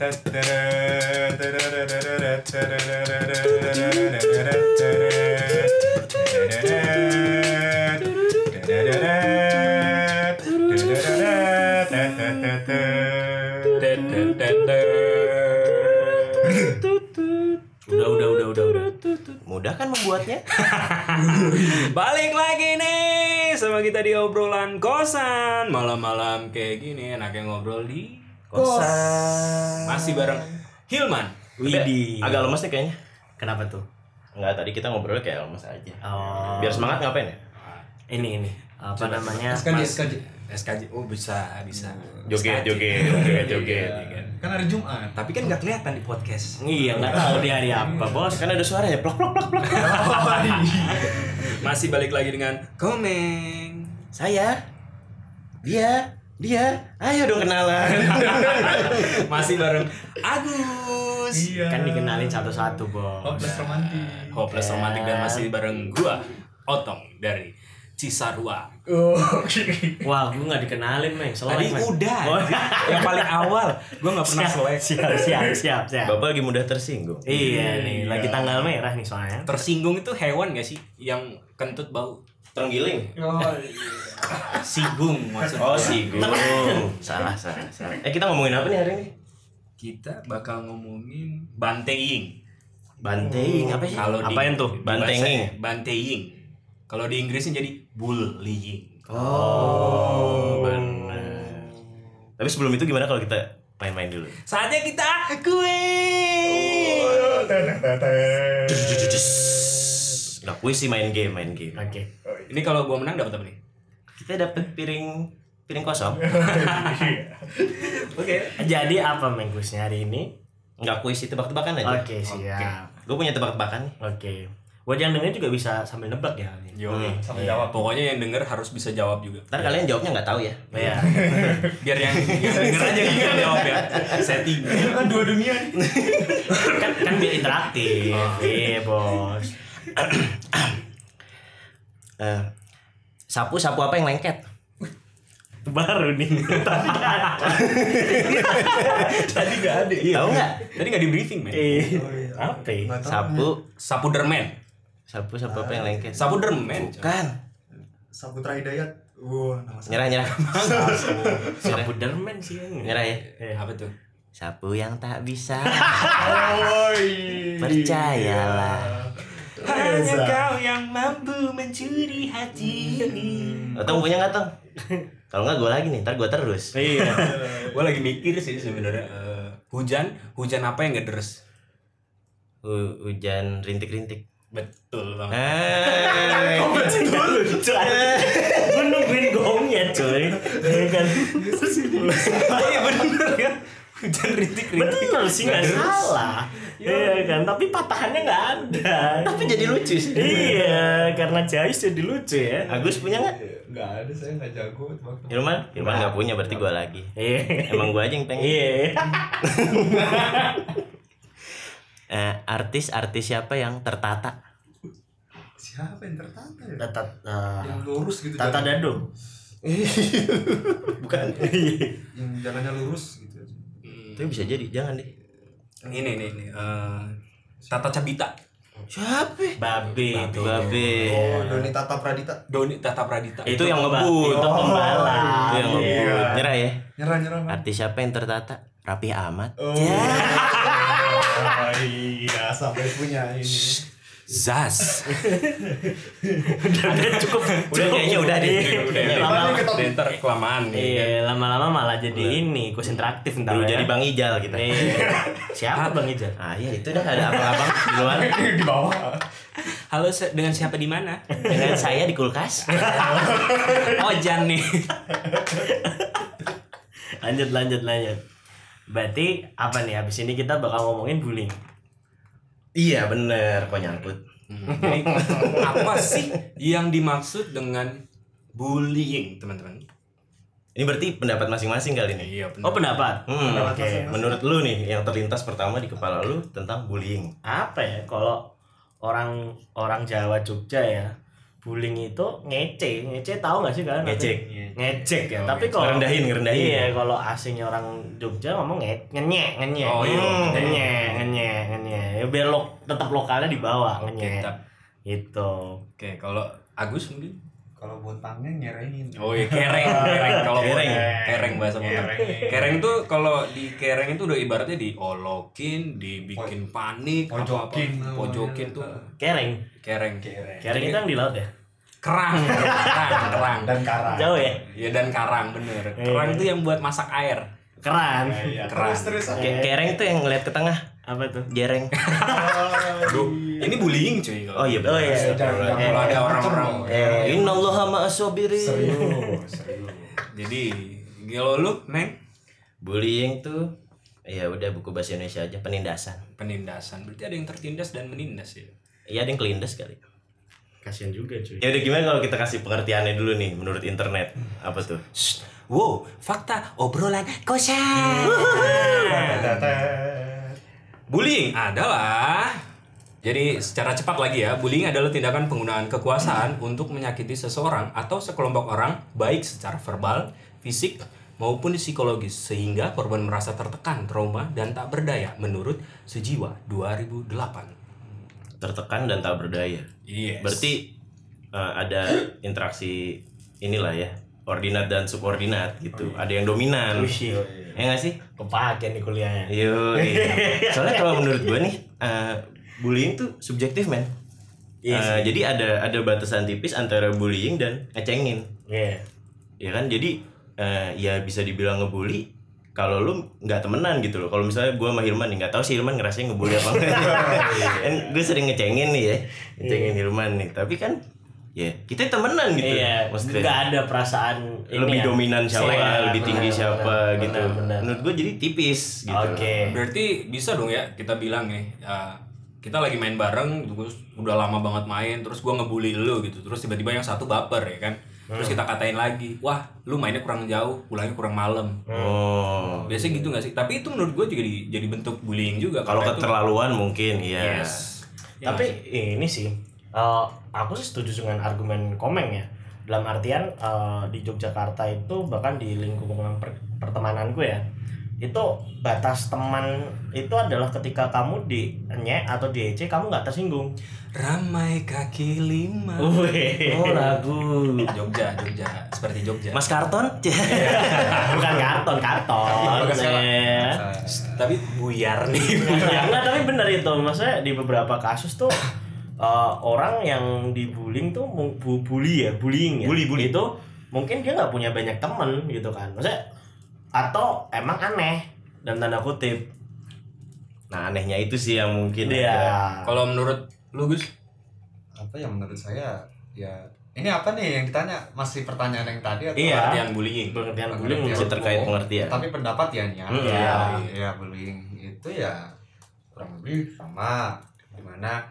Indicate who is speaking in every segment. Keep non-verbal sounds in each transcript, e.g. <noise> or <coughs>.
Speaker 1: Udah, udah, udah, udah, udah.
Speaker 2: Mudah kan membuatnya? <laughs>
Speaker 3: Balik lagi nih sama kita di obrolan kosan Malam-malam kayak gini enaknya ngobrol di
Speaker 2: Kosan.
Speaker 3: Masih bareng Hilman
Speaker 1: Widih.
Speaker 2: Agak lemes nih kayaknya.
Speaker 1: Kenapa tuh?
Speaker 2: Enggak, tadi kita ngobrolnya kayak lemes aja.
Speaker 1: Oh,
Speaker 2: Biar semangat ngapain ya?
Speaker 1: ini ini apa namanya?
Speaker 4: SKJ,
Speaker 3: Mas-
Speaker 4: SKJ.
Speaker 3: SKJ, oh bisa, bisa
Speaker 2: Joget,
Speaker 3: SKJ.
Speaker 2: joget, joget, joget.
Speaker 3: Iya, kan.
Speaker 4: Kan hari Jumat.
Speaker 3: Tapi kan nggak kelihatan di podcast
Speaker 1: Iya, nggak tahu di hari apa, bos.
Speaker 2: Kan ada suaranya plok plok plok plok. <laughs>
Speaker 3: Masih balik lagi dengan Komeng
Speaker 2: Saya, dia, dia. Ayo dong kenalan. <laughs>
Speaker 3: Masih bareng Agus
Speaker 4: Iya.
Speaker 1: Kan dikenalin satu-satu, bos.
Speaker 4: Hopeless romantis.
Speaker 3: Hopeless Romantic dan masih bareng gua Otong dari Cisarua
Speaker 4: Oh,
Speaker 1: Wah, gue nggak dikenalin, Meng.
Speaker 3: Tadi
Speaker 1: Meng.
Speaker 3: udah
Speaker 1: Oh.
Speaker 3: Yang paling awal Gua nggak pernah
Speaker 1: Siap,
Speaker 3: selek
Speaker 1: siap, siap, siap, siap.
Speaker 2: Bapak lagi mudah tersinggung.
Speaker 1: Iya nih, lagi tanggal merah nih soalnya.
Speaker 3: Tersinggung itu hewan gak sih? Yang kentut bau
Speaker 2: Terenggiling.
Speaker 4: oh
Speaker 3: Sigung maksudnya
Speaker 2: Oh, sigung. salah, salah, salah. Eh, kita ngomongin apa nih hari ini?
Speaker 3: Kita bakal ngomongin Banteing
Speaker 2: Banteing apa sih?
Speaker 3: Kalau di
Speaker 1: Apain tuh?
Speaker 3: di
Speaker 2: Banteing.
Speaker 3: bahasa- Banteing Kalau di Inggrisnya jadi bullying
Speaker 2: Oh, benar. Tapi sebelum itu gimana kalau kita main-main dulu?
Speaker 3: Saatnya kita kuis
Speaker 2: Nggak kuis sih main game, main game.
Speaker 1: Oke.
Speaker 3: Ini kalau gua menang dapat apa nih?
Speaker 2: Kita dapat piring piring kosong. <laughs>
Speaker 3: Oke
Speaker 1: Jadi apa mengkusnya hari ini?
Speaker 2: Nggak kuis itu tebak-tebakan aja.
Speaker 1: Oke, siap.
Speaker 2: Gue punya tebak-tebakan nih.
Speaker 1: Oke. Buat yang denger juga bisa sambil nebak ya.
Speaker 3: Yo,
Speaker 4: Sampai jawab.
Speaker 3: Pokoknya yang denger harus bisa jawab juga.
Speaker 2: Ntar kalian jawabnya nggak tahu ya.
Speaker 1: Iya. <laughs>
Speaker 3: Biar yang, yang denger aja yang jawab ya. Setting.
Speaker 4: Kan dua dunia nih.
Speaker 1: kan kan biar interaktif. Iya, bos. <clears throat>
Speaker 2: Eh, sapu sapu apa yang lengket?
Speaker 1: Baru nih. <laughs>
Speaker 4: Tadi gak ada.
Speaker 2: Tahu nggak?
Speaker 3: Tadi nggak di briefing men.
Speaker 1: Eh, apa? ya?
Speaker 4: Nggak.
Speaker 2: Sapu
Speaker 3: Sapu dermen.
Speaker 2: sapu sapu apa yang lengket?
Speaker 3: Sapu dermen.
Speaker 2: Kan.
Speaker 4: Saputra Hidayat. Wah, nama saya.
Speaker 2: Nyerah nyerah. <laughs>
Speaker 1: Sapu dermen sih.
Speaker 2: Nyerah ya.
Speaker 1: Eh,
Speaker 3: Apa tuh?
Speaker 2: Sapu yang tak bisa. <laughs> Percayalah.
Speaker 3: Hanya kau yang mampu mencuri hati ini.
Speaker 2: Punya nggak tong? Kalau nggak gue lagi nih, ntar gue terus.
Speaker 1: Iya.
Speaker 3: Gue lagi mikir sih sebenarnya eh, hujan, hujan apa yang gak deres?
Speaker 2: Hu- hujan rintik-rintik.
Speaker 3: Betul banget.
Speaker 2: Eh,
Speaker 1: Gue nungguin gongnya coy Iya kan
Speaker 3: Iya bener ya. Hujan rintik-rintik.
Speaker 1: Bener sih gak salah Iya kan Tapi patahannya gak ada
Speaker 2: tapi jadi lucu sih.
Speaker 1: Iya Karena Jais jadi lucu ya
Speaker 2: Agus punya nggak?
Speaker 4: Gak ada, saya gak jago
Speaker 2: Irman? Irman nggak punya, berarti gue lagi.
Speaker 1: Iya
Speaker 2: Emang gue aja yang pengen.
Speaker 1: Iya <laughs>
Speaker 2: Eh, artis-artis siapa yang tertata?
Speaker 4: Siapa yang tertata ya?
Speaker 1: Tata eh,
Speaker 4: Yang lurus gitu.
Speaker 1: Tata. Dado <laughs>
Speaker 2: Bukan.
Speaker 4: Yang jalannya lurus.
Speaker 2: Tapi bisa jadi, jangan deh.
Speaker 3: Ini nih nih. eh, Tata Cabita.
Speaker 2: Siapa?
Speaker 1: Babe itu
Speaker 2: Babe.
Speaker 4: Oh, Doni Tata Pradita.
Speaker 3: Doni Tata Pradita.
Speaker 2: Itu yang
Speaker 1: pemba-
Speaker 2: ngebut.
Speaker 1: Itu pembalap
Speaker 2: Itu yang ngebut.
Speaker 4: Iya.
Speaker 2: Nyerah ya.
Speaker 4: Nyerah nyerah. Man.
Speaker 2: Artis siapa yang tertata? Rapi amat.
Speaker 4: Oh. iya, sampai punya ini.
Speaker 3: Zaz. <laughs>
Speaker 1: Udah cukup
Speaker 2: Udah kayaknya udah deh.
Speaker 3: Udah,
Speaker 1: Lama-lama
Speaker 3: udah, ntar kelamaan nih.
Speaker 1: Iya, lama-lama malah jadi ini, kuis interaktif ntar
Speaker 2: Dulu
Speaker 1: ya.
Speaker 2: jadi Bang Ijal kita.
Speaker 1: Iya. <laughs> Siapa Bang Ijal?
Speaker 2: Ah iya itu dah ada abang-abang di luar <laughs>
Speaker 4: Di bawah.
Speaker 3: Halo, dengan siapa di mana?
Speaker 2: dengan saya di kulkas.
Speaker 3: Ojan nih.
Speaker 1: Lanjut, lanjut, lanjut. Berarti apa nih? Habis ini kita bakal ngomongin bullying.
Speaker 2: Iya bener, kok nyangkut.
Speaker 3: Jadi, <laughs> apa sih yang dimaksud dengan bullying, teman-teman?
Speaker 2: Ini berarti pendapat masing-masing kali ini.
Speaker 3: Iya,
Speaker 1: Oh, pendapat.
Speaker 2: Hmm,
Speaker 4: Pendapat
Speaker 2: oke.
Speaker 4: masing-masing.
Speaker 2: Menurut lu nih yang terlintas pertama di kepala lu tentang bullying.
Speaker 1: Apa ya? Kalau orang orang Jawa Jogja ya, bullying itu ngece ngece tahu nggak sih kalian
Speaker 2: Ngecek.
Speaker 1: ngecek ya
Speaker 3: Oh,
Speaker 1: tapi kalau
Speaker 2: Ngerendahin, ngerendahin.
Speaker 1: iya kalau aslinya orang Jogja ngomong nge ngenyek ngenyek
Speaker 3: Oh, iya.
Speaker 1: Hmm, ngenyek ngenyek lo tetap lokalnya di bawah
Speaker 3: tak.
Speaker 1: gitu
Speaker 3: Oke, kalau Agus mungkin?
Speaker 4: Kalau buat tangan nyerein.
Speaker 3: Oh iya, kereng, <laughs> kereng. Kalau
Speaker 2: Kereng.
Speaker 3: kereng bahasa Motor.
Speaker 4: Kereng.
Speaker 3: Kereng tuh kalau di kereng itu udah ibaratnya diolokin, dibikin panik,
Speaker 4: Pojokin
Speaker 3: apa-apa. pojokin tuh
Speaker 1: kereng
Speaker 3: kereng.
Speaker 1: kereng itu yang di laut ya
Speaker 3: kerang, kerang, kerang.
Speaker 4: Dan karang.
Speaker 1: jauh ya
Speaker 3: Ya dan karang bener. Kerang itu yang buat masak air.
Speaker 1: keran
Speaker 4: Iya,
Speaker 3: Keran.
Speaker 4: terus terus.
Speaker 2: Ke- Kereng tuh yang ngeliat ke tengah,
Speaker 1: apa tuh
Speaker 2: jereng. <laughs>
Speaker 3: Aduh, ini bullying cuy.
Speaker 2: Oh iya
Speaker 1: Oh, iya.
Speaker 4: Jangan- jangan
Speaker 3: Kalau ada
Speaker 4: macam
Speaker 3: orang-orang
Speaker 2: Innallaha ma'as-sabirin.
Speaker 4: Serius, <laughs> serius.
Speaker 3: Jadi, kalau lu, Neng,
Speaker 2: Bullying tuh ya udah buku bahasa Indonesia aja penindasan.
Speaker 3: penindasan. Berarti ada yang tertindas dan menindas ya.
Speaker 2: Iya ada yang kelindas kali.
Speaker 1: kasian juga cuy
Speaker 2: Ya udah gimana kalau kita kasih pengertiannya dulu nih menurut internet apa tuh?
Speaker 3: Shh. Wow, fakta obrolan kosan. <laughs> Bullying adalah jadi secara cepat lagi ya, bullying adalah tindakan penggunaan kekuasaan untuk menyakiti seseorang atau sekelompok orang baik secara verbal, fisik maupun psikologis sehingga korban merasa tertekan, trauma dan tak berdaya menurut Sejiwa 2008.
Speaker 2: Tertekan dan tak berdaya.
Speaker 3: Yes.
Speaker 2: Berarti eh, ada interaksi inilah ya ordinat dan subordinat gitu. Ada yang dominan.
Speaker 1: Wih,
Speaker 2: Ya nggak sih?
Speaker 1: kepake nih kuliahnya
Speaker 2: Yo, <laughs> soalnya kalau menurut gue nih eh, bullying tuh subjektif men.
Speaker 1: Iya
Speaker 2: Eh, jadi ada ada batasan tipis antara bullying dan ngecengin.
Speaker 1: Iya.
Speaker 2: ya kan jadi eh, ya bisa dibilang ngebully kalau lu nggak temenan gitu loh kalau misalnya gue sama Hilman nih nggak tahu sih Hilman ngerasain ngebully apa enggak <laughs> kan gue sering ngecengin nih ya ngecengin Hilman nih tapi kan ya kita temenan gitu
Speaker 1: Iya,
Speaker 2: maksudnya
Speaker 1: nggak ada perasaan ini
Speaker 2: lebih
Speaker 1: ya.
Speaker 2: dominan siapa
Speaker 1: Iya,
Speaker 2: lebih tinggi siapa
Speaker 1: benar,
Speaker 2: gitu
Speaker 1: benar.
Speaker 2: menurut gue jadi tipis gitu
Speaker 1: Oke.
Speaker 3: Berarti bisa dong ya kita bilang nih, ya, kita lagi main bareng, terus udah lama banget main, terus gua ngebully lu gitu, terus tiba-tiba yang satu baper ya kan, terus
Speaker 2: Hmm.
Speaker 3: kita katain lagi, wah lu mainnya kurang jauh, pulangnya kurang malam.
Speaker 2: oh
Speaker 3: Biasanya gitu gak sih? Tapi itu menurut gue juga jadi, jadi bentuk bullying juga.
Speaker 2: kalau
Speaker 3: karena itu-
Speaker 2: keterlaluan mungkin ya
Speaker 3: Yes. Ya
Speaker 1: Tapi
Speaker 3: sih?
Speaker 1: ini sih, eh, aku sih setuju dengan argumen Komeng ya. Dalam artian eh, di Yogyakarta itu bahkan di lingkungan per- pertemananku ya, itu batas teman itu adalah ketika kamu di nye atau di ece kamu nggak tersinggung.
Speaker 3: ramai kaki lima.
Speaker 1: Wih.
Speaker 2: oh lagu
Speaker 3: Jogja, Jogja, seperti Jogja.
Speaker 2: Mas Karton
Speaker 1: Bukan karton, karton.
Speaker 3: Ya. Tapi buyar nih.
Speaker 1: ya enggak tapi benar itu maksudnya di beberapa kasus tuh eh, orang yang dibullying tuh bu bully ya bullying ya
Speaker 2: Bully, bully.
Speaker 1: itu mungkin dia nggak punya banyak temen gitu kan maksudnya atau emang aneh dan tanda kutip
Speaker 2: nah anehnya itu sih yang mungkin
Speaker 1: dia
Speaker 2: ada.
Speaker 3: Kalau menurut lu Gus?
Speaker 4: Apa yang menurut saya ya ini apa nih yang ditanya masih pertanyaan yang tadi atau
Speaker 1: Iya.
Speaker 3: Pengertian bullying.
Speaker 1: pengertian
Speaker 4: Pengertian.
Speaker 1: bullying
Speaker 2: masih terkait pengertian
Speaker 4: tapi pendapat ya.
Speaker 1: Hmm,
Speaker 4: ya,
Speaker 1: iya.
Speaker 4: ya bullying itu ya kurang lebih sama di mana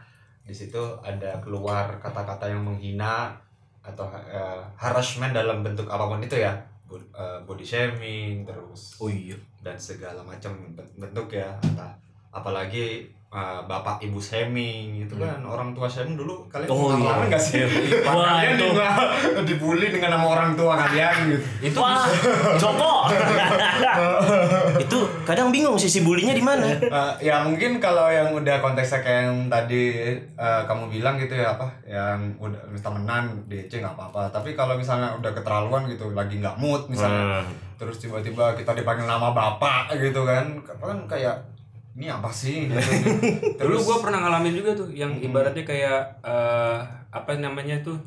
Speaker 4: di situ ada keluar kata-kata yang menghina atau eh, harassment dalam bentuk apa pun itu ya eh, body shaming terus
Speaker 3: Oh iya.
Speaker 4: dan segala macam ben- bentuk ya Entah- apalagi eh, bapak ibu shaming itu kan. Orang tua shaming dulu kalian
Speaker 1: Oh,
Speaker 4: pengalaman
Speaker 1: iya.
Speaker 4: nggak sih?
Speaker 1: Wah, <laughs>
Speaker 4: kalian
Speaker 1: itu.
Speaker 4: di- <laughs> dibully dengan nama orang tua kalian gitu.
Speaker 3: Itu
Speaker 1: wah Joko. <laughs>
Speaker 2: Itu kadang bingung sisi bulinya di mana.
Speaker 4: Eh, ya mungkin kalau yang udah konteksnya kayak yang tadi eh, kamu bilang gitu ya apa yang udah temenan DC nggak apa-apa. Tapi kalau misalnya udah keterlaluan gitu lagi nggak mood misalnya
Speaker 2: Hmm.
Speaker 4: terus tiba-tiba kita dipanggil nama bapak gitu kan kan kayak ini apa sih <laughs> gitu.
Speaker 3: Dulu
Speaker 4: terus
Speaker 3: gue pernah ngalamin juga tuh yang ibaratnya kayak eh, apa namanya tuh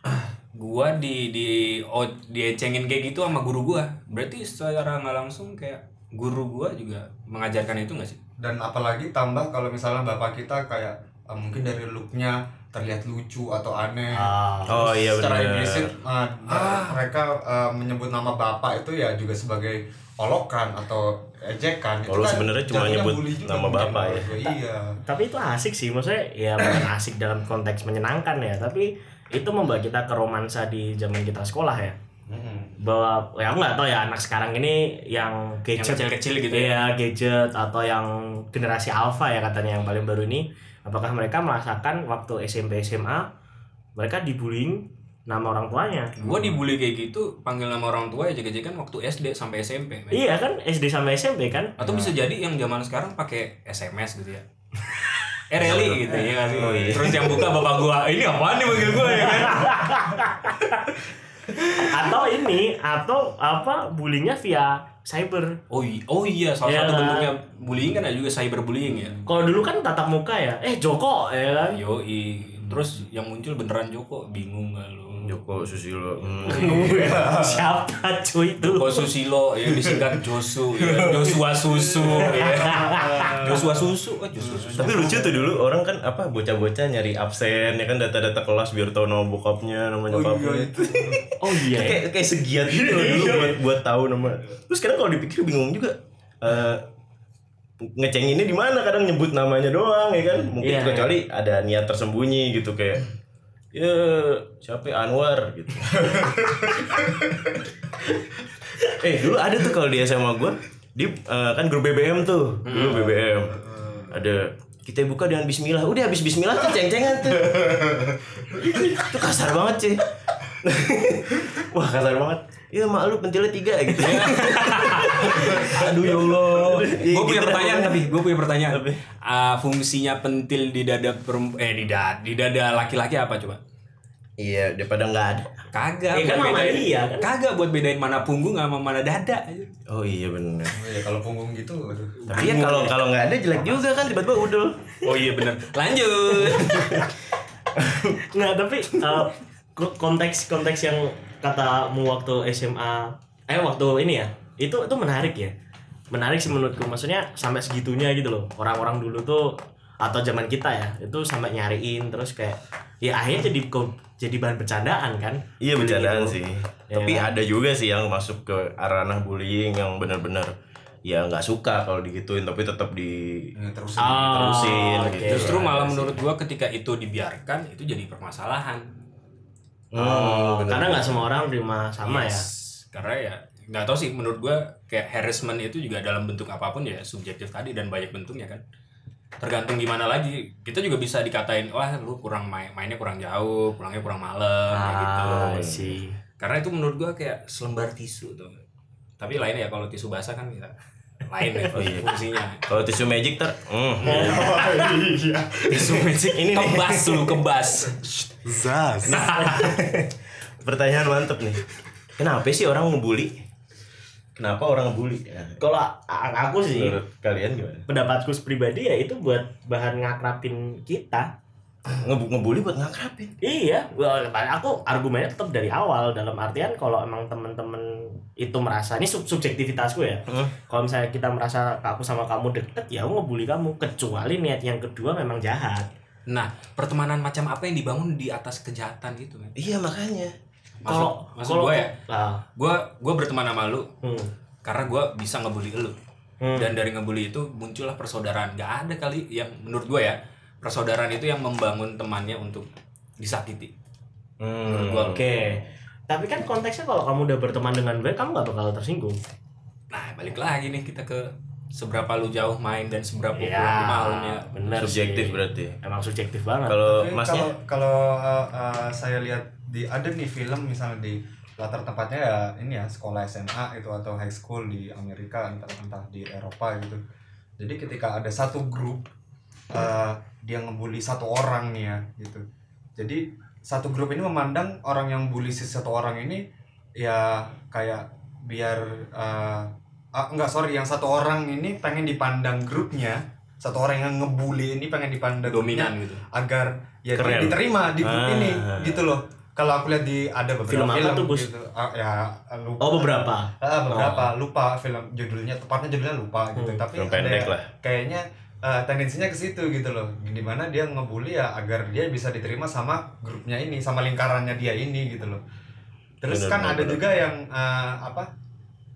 Speaker 3: <clears throat> gua di di oh, diecengin kayak gitu sama guru gua. Berarti secara nggak langsung kayak guru gua juga mengajarkan itu nggak sih?
Speaker 4: dan apalagi tambah kalau misalnya bapak kita kayak eh, mungkin dari looknya terlihat lucu atau aneh
Speaker 1: Ah,
Speaker 2: oh iya
Speaker 4: secara
Speaker 2: benar
Speaker 4: implisit uh, mereka uh, menyebut nama bapak itu ya juga sebagai olokan atau ejekan
Speaker 2: Kalau sebenarnya cuma nyebut nama bapak ya.
Speaker 4: iya
Speaker 1: tapi itu asik sih maksudnya ya <coughs> bukan asik dalam konteks menyenangkan ya tapi itu membawa kita ke romansa di zaman kita sekolah ya
Speaker 4: Mm-mm.
Speaker 1: bahwa ya aku nggak tahu ya anak sekarang ini yang
Speaker 3: Yang
Speaker 1: gadget
Speaker 3: kecil-kecil gitu ya.
Speaker 1: Iya, gadget atau yang generasi alpha ya katanya yang paling baru ini apakah mereka merasakan waktu SMP SMA mereka dibullying nama orang tuanya
Speaker 3: Gua dibully kayak gitu, panggil nama orang tua ya jaga-jaga waktu SD sampai SMP. men.
Speaker 1: iya kan SD sampai SMP kan
Speaker 3: Atau bisa jadi yang zaman sekarang pakai SMS gitu ya. <laughs> Eh rally gitu ya kan. Terus yang buka bapak gua, ini apaan nih manggil gua ya kan? <laughs>
Speaker 1: atau ini atau apa bullyingnya via cyber
Speaker 3: Oh iya, oh iya salah
Speaker 1: Iya
Speaker 3: satu
Speaker 1: kan?
Speaker 3: bentuknya bullying kan ada juga cyberbullying ya.
Speaker 1: kalau dulu kan tatap muka ya eh Joko ya kan
Speaker 3: Yo terus yang muncul beneran Joko bingung gak lu? <laughs>
Speaker 2: Joko Susilo hmm. <laughs>
Speaker 1: siapa cuy itu
Speaker 3: Joko Susilo ya disingkat Josu ya. Joshua Susu ya. <laughs> Joshua Susu oh Joshua Susu.
Speaker 2: Tapi lucu tuh dulu orang kan apa bocah-bocah nyari absen ya kan data-data kelas biar tahu nama bokapnya, nama nyokapnya.
Speaker 1: oh iya ya?
Speaker 2: kayak kayak segiat gitu dulu buat buat tahu nama. Terus sekarang kalau dipikir bingung juga. Eh ngecenginnya di mana kadang nyebut namanya doang ya kan mungkin
Speaker 1: Iya,
Speaker 2: kecuali ada niat tersembunyi gitu kayak ya siapa? Anwar gitu. <laughs> Eh dulu ada tuh kalau di SMA gue di eh, kan grup BBM tuh. Dulu BBM ada kita buka dengan Bismillah. Udah habis Bismillah tuh ceng-cengan tuh. <laughs> Itu kasar banget sih <laughs> wah kasar banget Iya mak lu pentilnya tiga gitu <laughs>
Speaker 3: Aduh ya Allah.
Speaker 2: Iya,
Speaker 3: gue punya
Speaker 2: gitu
Speaker 3: pertanyaan tapi gue punya pertanyaan. Ah, fungsinya pentil di dada perem- eh di dada di dada laki-laki apa coba?
Speaker 2: iya daripada nggak ada
Speaker 3: Kagak.
Speaker 1: Ya kan
Speaker 3: bedain-
Speaker 1: dia, kan?
Speaker 3: Kagak buat bedain mana punggung sama mana dada.
Speaker 2: oh iya benar
Speaker 4: Oh iya, kalau punggung gitu
Speaker 2: tapi ya kalau kalau nggak ada jelek juga kan tiba-tiba udul
Speaker 3: Oh iya bener. Lanjut. <laughs>
Speaker 1: nggak tapi eh, ko- konteks konteks yang katamu waktu SMA eh waktu ini ya itu itu menarik ya menarik sih menurutku maksudnya sampai segitunya gitu loh orang-orang dulu tuh atau zaman kita ya itu sampai nyariin terus kayak ya akhirnya jadi jadi bahan bercandaan kan
Speaker 2: Iya bercandaan sih.
Speaker 1: Ya
Speaker 2: Tapi
Speaker 1: kan?
Speaker 2: ada juga sih yang masuk ke ranah bullying yang benar-benar ya nggak suka kalau digituin tapi tetap di
Speaker 4: Ini terus
Speaker 1: Ah,
Speaker 2: terusin
Speaker 1: oke.
Speaker 2: gitu.
Speaker 3: Justru malah
Speaker 2: sih.
Speaker 3: menurut gua ketika itu dibiarkan itu jadi permasalahan.
Speaker 1: Oh,
Speaker 2: benar.
Speaker 1: karena nggak semua orang terima sama ya
Speaker 3: Yes. Karena ya nggak tahu sih menurut gua kayak harassment itu juga dalam bentuk apa pun ya subjektif tadi dan banyak bentuknya kan. Tergantung gimana lagi. Kita juga bisa dikatain wah lu kurang main mainnya kurang jauh, pulangnya kurang malam kayak gitu.
Speaker 1: ah sih
Speaker 3: Karena itu menurut gua kayak selembar tisu tuh. Tapi lainnya ya kalau tisu basah kan ya lain ya
Speaker 2: Oh, iya.
Speaker 3: fungsinya.
Speaker 2: Kalau tisu magic ter, hmm.
Speaker 3: Tisu magic ini kebas lu kebas.
Speaker 2: Zas. Pertanyaan mantep nih. Kenapa sih orang ngebully? Kenapa orang ngebully? Ya,
Speaker 1: kalau aku sih
Speaker 2: menurut kalian gimana?
Speaker 1: pendapatku pribadi ya itu buat bahan ngakrapin kita
Speaker 2: Ngebu ngebully buat ngakrapin.
Speaker 1: Iya, well, aku argumennya tetap dari awal dalam artian kalau emang temen-temen itu merasa ini sub subjektivitasku ya.
Speaker 2: Hmm.
Speaker 1: Kalau misalnya kita merasa aku sama kamu deket, ya aku ngebully kamu. Kecuali niat yang kedua memang jahat.
Speaker 3: Nah, pertemanan macam apa yang dibangun di atas kejahatan itu, men?
Speaker 2: Iya makanya.
Speaker 1: Kalau kalau
Speaker 3: gue ya,
Speaker 1: Ah,
Speaker 3: gue gue berteman sama lu
Speaker 1: hmm,
Speaker 3: karena gue bisa ngebully lu.
Speaker 1: hmm.
Speaker 3: Dan dari ngebully itu muncullah persaudaraan. Gak ada kali yang menurut gue ya, persaudaraan itu yang membangun temannya untuk disakiti.
Speaker 2: Hmm.
Speaker 1: Oke. Tapi kan konteksnya kalau kamu udah berteman dengan baik, kamu gak bakal tersinggung.
Speaker 3: Nah, balik lagi nih kita ke seberapa lu jauh main dan seberapa ya.
Speaker 1: bener
Speaker 2: Subjektif
Speaker 1: sih.
Speaker 2: berarti.
Speaker 1: Emang subjektif banget.
Speaker 2: Kalau masnya
Speaker 4: kalau kalau uh, uh, saya lihat di ada nih film misalnya di latar tempatnya ya ini ya sekolah SMA itu atau high school di Amerika entah entah di Eropa gitu. Jadi ketika ada satu grup uh, dia ngebully satu orang nih ya gitu. Jadi satu grup ini memandang orang yang bully si satu orang ini ya kayak biar uh, ah, enggak sorry yang satu orang ini pengen dipandang grupnya satu orang yang ngebully ini pengen dipandang grupnya
Speaker 3: Dominan gitu.
Speaker 4: agar ya
Speaker 2: Keren.
Speaker 4: diterima di grup
Speaker 2: Ah.
Speaker 4: ini gitu loh kalau aku lihat di ada beberapa
Speaker 1: Film apa tuh,
Speaker 4: gitu Ah, ya lupa
Speaker 1: Oh, beberapa.
Speaker 4: Ah, beberapa lupa film judulnya tepatnya judulnya lupa gitu
Speaker 1: Hmm,
Speaker 4: tapi
Speaker 2: film
Speaker 4: ada
Speaker 2: pendek lah.
Speaker 4: kayaknya eh, tendensinya ke situ gitu loh di mana dia ngebully ya agar dia bisa diterima sama grupnya ini sama lingkarannya dia ini gitu loh terus
Speaker 2: Bener,
Speaker 4: kan
Speaker 2: bener,
Speaker 4: ada
Speaker 2: bener.
Speaker 4: juga yang eh, apa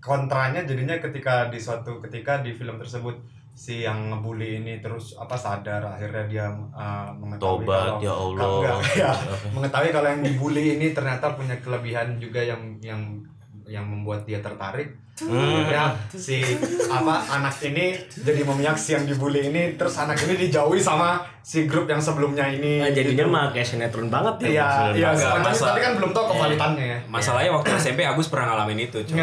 Speaker 4: kontranya jadinya ketika di suatu ketika di film tersebut si yang ngebully ini terus apa sadar akhirnya dia eh, mengetahui
Speaker 2: tobat
Speaker 4: kalau
Speaker 2: ya
Speaker 4: kalau
Speaker 2: Allah.
Speaker 4: enggak, <laughs> ya, <laughs> mengetahui kalau yang dibully ini ternyata punya kelebihan juga yang yang yang membuat dia tertarik
Speaker 2: Hmm.
Speaker 4: akhirnya si apa anak ini jadi memihak si yang dibully ini terus anak ini dijauhi sama si grup yang sebelumnya ini
Speaker 1: Nah, jadinya
Speaker 4: gitu.
Speaker 1: mah kayak sinetron banget ya.
Speaker 4: Iya, iya, sebenarnya
Speaker 3: masa-
Speaker 4: tapi kan belum tahu kevalitannya ya.
Speaker 3: Masalahnya waktu <coughs> SMP Agus pernah ngalamin itu, cuy.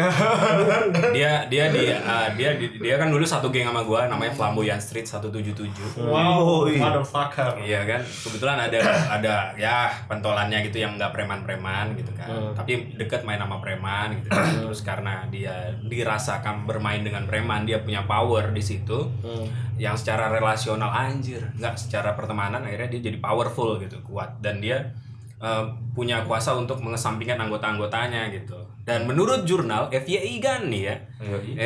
Speaker 3: dia dia dia uh, dia dia kan dulu satu geng sama gua namanya Flamboyan Street 177.
Speaker 4: Wow, motherfucker.
Speaker 3: Iya kan, kebetulan ada ada ya pentolannya gitu yang nggak preman-preman gitu kan, tapi deket main sama preman gitu. kan. <coughs> Terus karena dia dirasakan bermain dengan preman, dia punya power di situ, yang secara relasional anjir, nggak secara pertemanan akhirnya dia jadi powerful gitu, kuat. Dan dia eh, punya kuasa untuk mengesampingkan anggota-anggotanya gitu. Dan menurut jurnal FYI kan nih ya,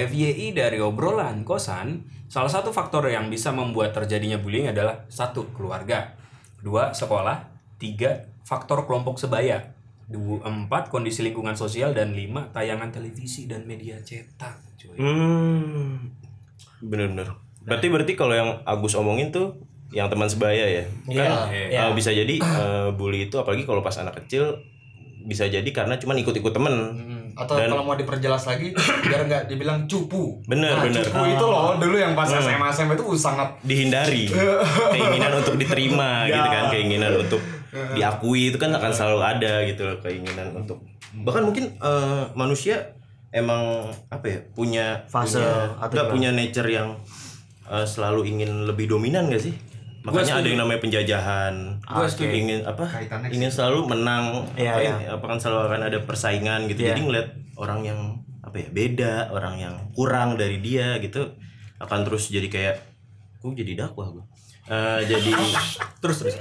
Speaker 3: FYI dari obrolan kosan, salah satu faktor yang bisa membuat terjadinya bullying adalah satu keluarga, dua sekolah, tiga faktor kelompok sebaya, dua, empat kondisi lingkungan sosial dan lima tayangan televisi dan media cetak. Cuy.
Speaker 2: Hmm. Bener-bener. Berarti berarti kalau yang Agus omongin tuh yang teman sebaya ya.
Speaker 1: Iya.
Speaker 2: Kan
Speaker 1: Iya.
Speaker 2: eh, bisa jadi eh, bully itu apalagi kalau pas anak kecil bisa jadi karena cuman ikut-ikut temen.
Speaker 4: Atau
Speaker 2: Dan-
Speaker 4: kalau mau diperjelas lagi <coughs> biar nggak dibilang cupu.
Speaker 2: Bener,
Speaker 4: nah,
Speaker 2: bener.
Speaker 4: Cupu itu loh dulu yang pas SMA SMA itu sangat
Speaker 2: dihindari <laughs> keinginan untuk diterima gitu kan keinginan untuk diakui itu kan akan selalu ada gitu loh keinginan untuk bahkan mungkin eh, manusia emang apa ya punya
Speaker 1: Fase
Speaker 2: punya,
Speaker 1: atau
Speaker 2: nggak
Speaker 1: gimana?
Speaker 2: punya nature yang eh, selalu ingin lebih dominan gak sih makanya ada yang namanya penjajahan
Speaker 3: Gua setuju.
Speaker 2: ingin apa
Speaker 4: Kaitannya
Speaker 2: ingin selalu menang
Speaker 1: Iya,
Speaker 2: apa,
Speaker 1: iya.
Speaker 2: apa kan selalu akan ada persaingan gitu
Speaker 1: Iya.
Speaker 2: jadi ngeliat orang yang apa ya beda orang yang kurang dari dia gitu akan terus jadi kayak gue jadi dakwah gue Eh, jadi
Speaker 3: Terus terus.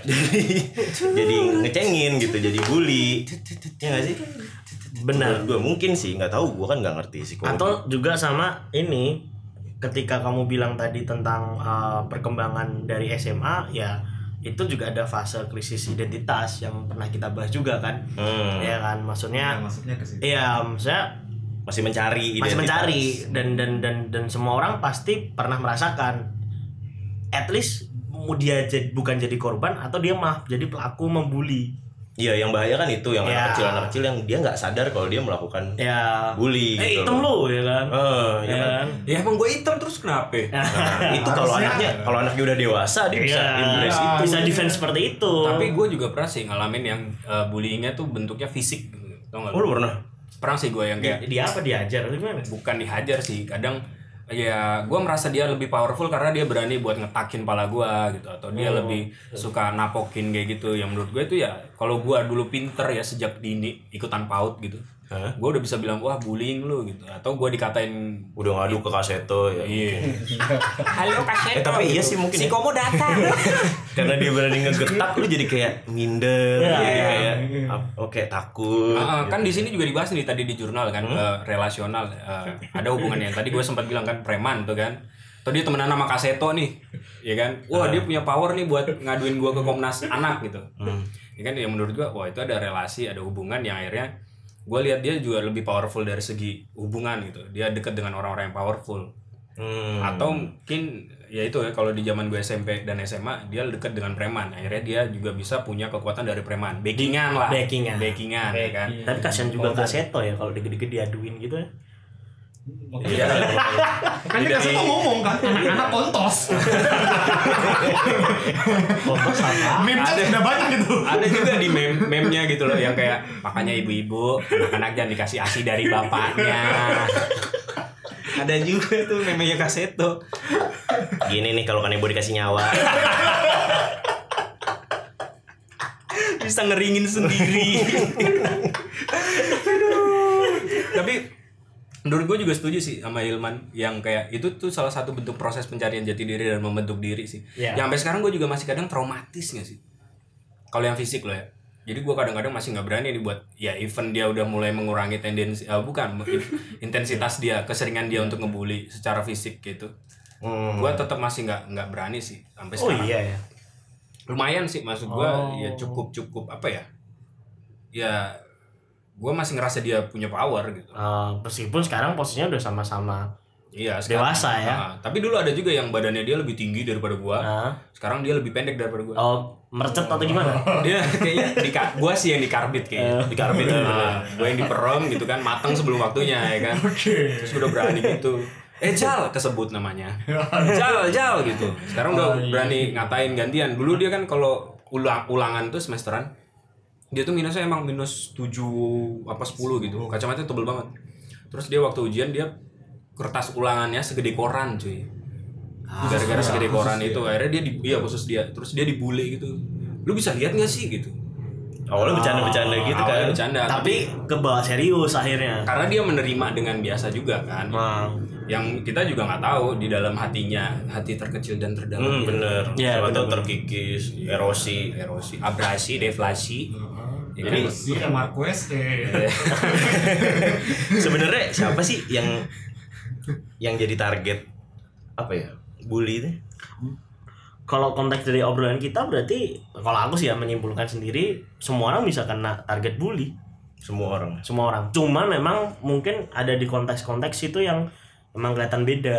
Speaker 3: <laughs>
Speaker 2: jadi ngecengin gitu jadi bully ya nggak sih
Speaker 1: Benar.
Speaker 2: gue mungkin sih nggak tahu gue kan nggak ngerti psikologi
Speaker 1: Atau juga sama ini ketika kamu bilang tadi tentang uh, perkembangan dari SMA ya itu juga ada fase krisis identitas yang pernah kita bahas juga kan.
Speaker 2: Hmm,
Speaker 1: Ya kan maksudnya
Speaker 4: maksudnya ke situ.
Speaker 1: Iya, maksudnya
Speaker 2: masih mencari
Speaker 1: masih
Speaker 2: identitas.
Speaker 1: mencari dan dan dan dan semua orang pasti pernah merasakan at least dia jadi, bukan jadi korban atau dia mah jadi pelaku membuli
Speaker 2: iya yang bahaya kan itu yang
Speaker 1: Ya.
Speaker 2: anak kecil anak kecil yang dia nggak sadar kalau dia melakukan
Speaker 1: ya
Speaker 2: bully
Speaker 1: eh
Speaker 2: gitu
Speaker 1: hitam
Speaker 2: loh.
Speaker 1: lu ya kan
Speaker 2: Eh,
Speaker 1: ya
Speaker 2: ya kan?
Speaker 3: Ya emang gue hitam terus kenapa? <laughs>
Speaker 2: Nah, itu kalau anaknya kalau anaknya udah dewasa dia bisa
Speaker 1: Iya,
Speaker 2: embrace itu
Speaker 1: bisa defense seperti itu
Speaker 3: Tapi gue juga pernah sih ngalamin yang uh, bullyingnya tuh bentuknya fisik. Tau gak?
Speaker 2: oh lu pernah
Speaker 3: Pernah sih gue yang
Speaker 1: dia,
Speaker 3: kayak
Speaker 1: dia apa diajar atau gimana
Speaker 3: bukan dihajar sih. Kadang ya gue merasa dia lebih powerful karena dia berani buat ngetakin pala gue gitu atau dia
Speaker 1: Oh,
Speaker 3: lebih suka napokin kayak gitu. Yang menurut gue itu ya kalau gue dulu pinter ya sejak dini ikutan paut gitu
Speaker 2: Hah?
Speaker 3: gue udah bisa bilang wah bullying lu gitu. Atau gue dikatain
Speaker 2: udah ngadu ke kaseto ya.
Speaker 3: Iya. <laughs> Halo kaset
Speaker 2: Eh, tapi iya sih mungkin
Speaker 3: si
Speaker 2: ya.
Speaker 3: komo datang. <laughs>
Speaker 2: Karena dia berani ngegetak lu jadi kayak minder
Speaker 1: Iya,
Speaker 2: jadi
Speaker 1: iya.
Speaker 2: kayak ap- oke takut
Speaker 3: Ah, kan
Speaker 2: gitu.
Speaker 3: di sini juga dibahas nih tadi di jurnal kan eh, relasional eh, ada hubungannya. Tadi gue sempat bilang kan preman tuh kan. Atau dia temenan sama Kaseto nih ya kan. Wah dia punya power nih buat ngaduin gue ke Komnas Anak gitu. Ya kan ya menurut gue wah itu ada relasi ada hubungan yang akhirnya gue lihat dia juga lebih powerful dari segi hubungan gitu. Dia dekat dengan orang-orang yang powerful.
Speaker 2: Hmm.
Speaker 3: atau mungkin ya itu ya kalau di zaman gue SMP dan SMA dia dekat dengan preman. Akhirnya dia juga bisa punya kekuatan dari preman. Backingan lah.
Speaker 1: Backingan.
Speaker 3: backingan ya kan?
Speaker 1: Tapi kasihan juga kaseto ya kalau dikit-dikit diaduin gitu ya
Speaker 2: Iya.
Speaker 4: Kan dia kasih ngomong kan, anak kontos.
Speaker 1: Fokus apa
Speaker 4: Meme kan udah banyak itu.
Speaker 3: ada juga di meme meme-nya gitu loh yang kayak makanya ibu-ibu anak-anak jangan dikasih asi dari bapaknya ada juga tuh meme-nya kaseto
Speaker 2: gini nih kalau kanebo dikasih nyawa
Speaker 3: bisa ngeringin sendiri Aduh. tapi menurut gue juga setuju sih sama Hilman yang kayak itu tuh salah satu bentuk proses pencarian jati diri dan membentuk diri sih.
Speaker 1: Iya.
Speaker 3: yang sampai sekarang gue juga masih kadang traumatis gak sih? Kalau yang fisik loh ya. Jadi gue kadang-kadang masih nggak berani nih buat ya even dia udah mulai mengurangi tendensi eh, bukan <laughs> intensitas dia keseringan dia untuk ngebully secara fisik gitu.
Speaker 2: Hmm.
Speaker 3: gue tetap masih nggak nggak berani sih sampai
Speaker 1: oh
Speaker 3: sekarang.
Speaker 1: iya ya
Speaker 3: lumayan sih maksud gua
Speaker 1: Oh.
Speaker 3: ya cukup cukup apa ya? Ya gua masih ngerasa dia punya power gitu.
Speaker 1: Eh, meskipun sekarang posisinya udah sama-sama
Speaker 3: iya
Speaker 1: Dewasa ya.
Speaker 3: Nah, tapi dulu ada juga yang badannya dia lebih tinggi daripada gua.
Speaker 1: Nah,
Speaker 3: sekarang dia lebih pendek daripada gua.
Speaker 1: Oh mercet atau gimana? <laughs>
Speaker 3: Dia kayaknya di gua sih yang dikarbit kayaknya. Dikarbit nah, <laughs> gua yang diperem gitu kan mateng sebelum waktunya ya kan? Terus udah berani gitu. Eh Jal kesebut namanya. <laughs> Jal Jal gitu. Sekarang udah berani ngatain gantian. Dulu dia kan kalau ulang ulangan tuh semesteran dia tuh minusnya emang minus 7 apa 10 gitu. Kacamatanya tebel banget. Terus dia waktu ujian dia kertas ulangannya segede koran cuy. Gara-gara segede koran itu. akhirnya dia di iya khusus dia. Terus dia dibully gitu. Lu bisa lihat nggak sih gitu?
Speaker 2: Awalnya bercanda-bercanda gitu
Speaker 3: Awalnya
Speaker 2: kan.
Speaker 3: bercanda
Speaker 1: Tapi ke bawah serius akhirnya.
Speaker 3: karena dia menerima dengan biasa juga kan.
Speaker 1: Nah,
Speaker 3: yang kita juga nggak tahu di dalam hatinya hati terkecil dan terdalam
Speaker 2: Hmm, bener.
Speaker 1: Iya,
Speaker 2: Siapa
Speaker 1: bener,
Speaker 2: tahu
Speaker 1: bener.
Speaker 2: terkikis, erosi.
Speaker 3: erosi abrasi deflasi ya kan?
Speaker 5: Jadi si Marquez eh <laughs>
Speaker 2: Sebenarnya siapa sih yang yang jadi target apa ya? Bully itu?
Speaker 1: kalau konteks dari obrolan kita berarti kalau aku sih ya menyimpulkan sendiri semua orang bisa kena target bully
Speaker 2: Semua orang.
Speaker 1: semua orang cuman memang mungkin ada di konteks-konteks itu yang memang kelihatan beda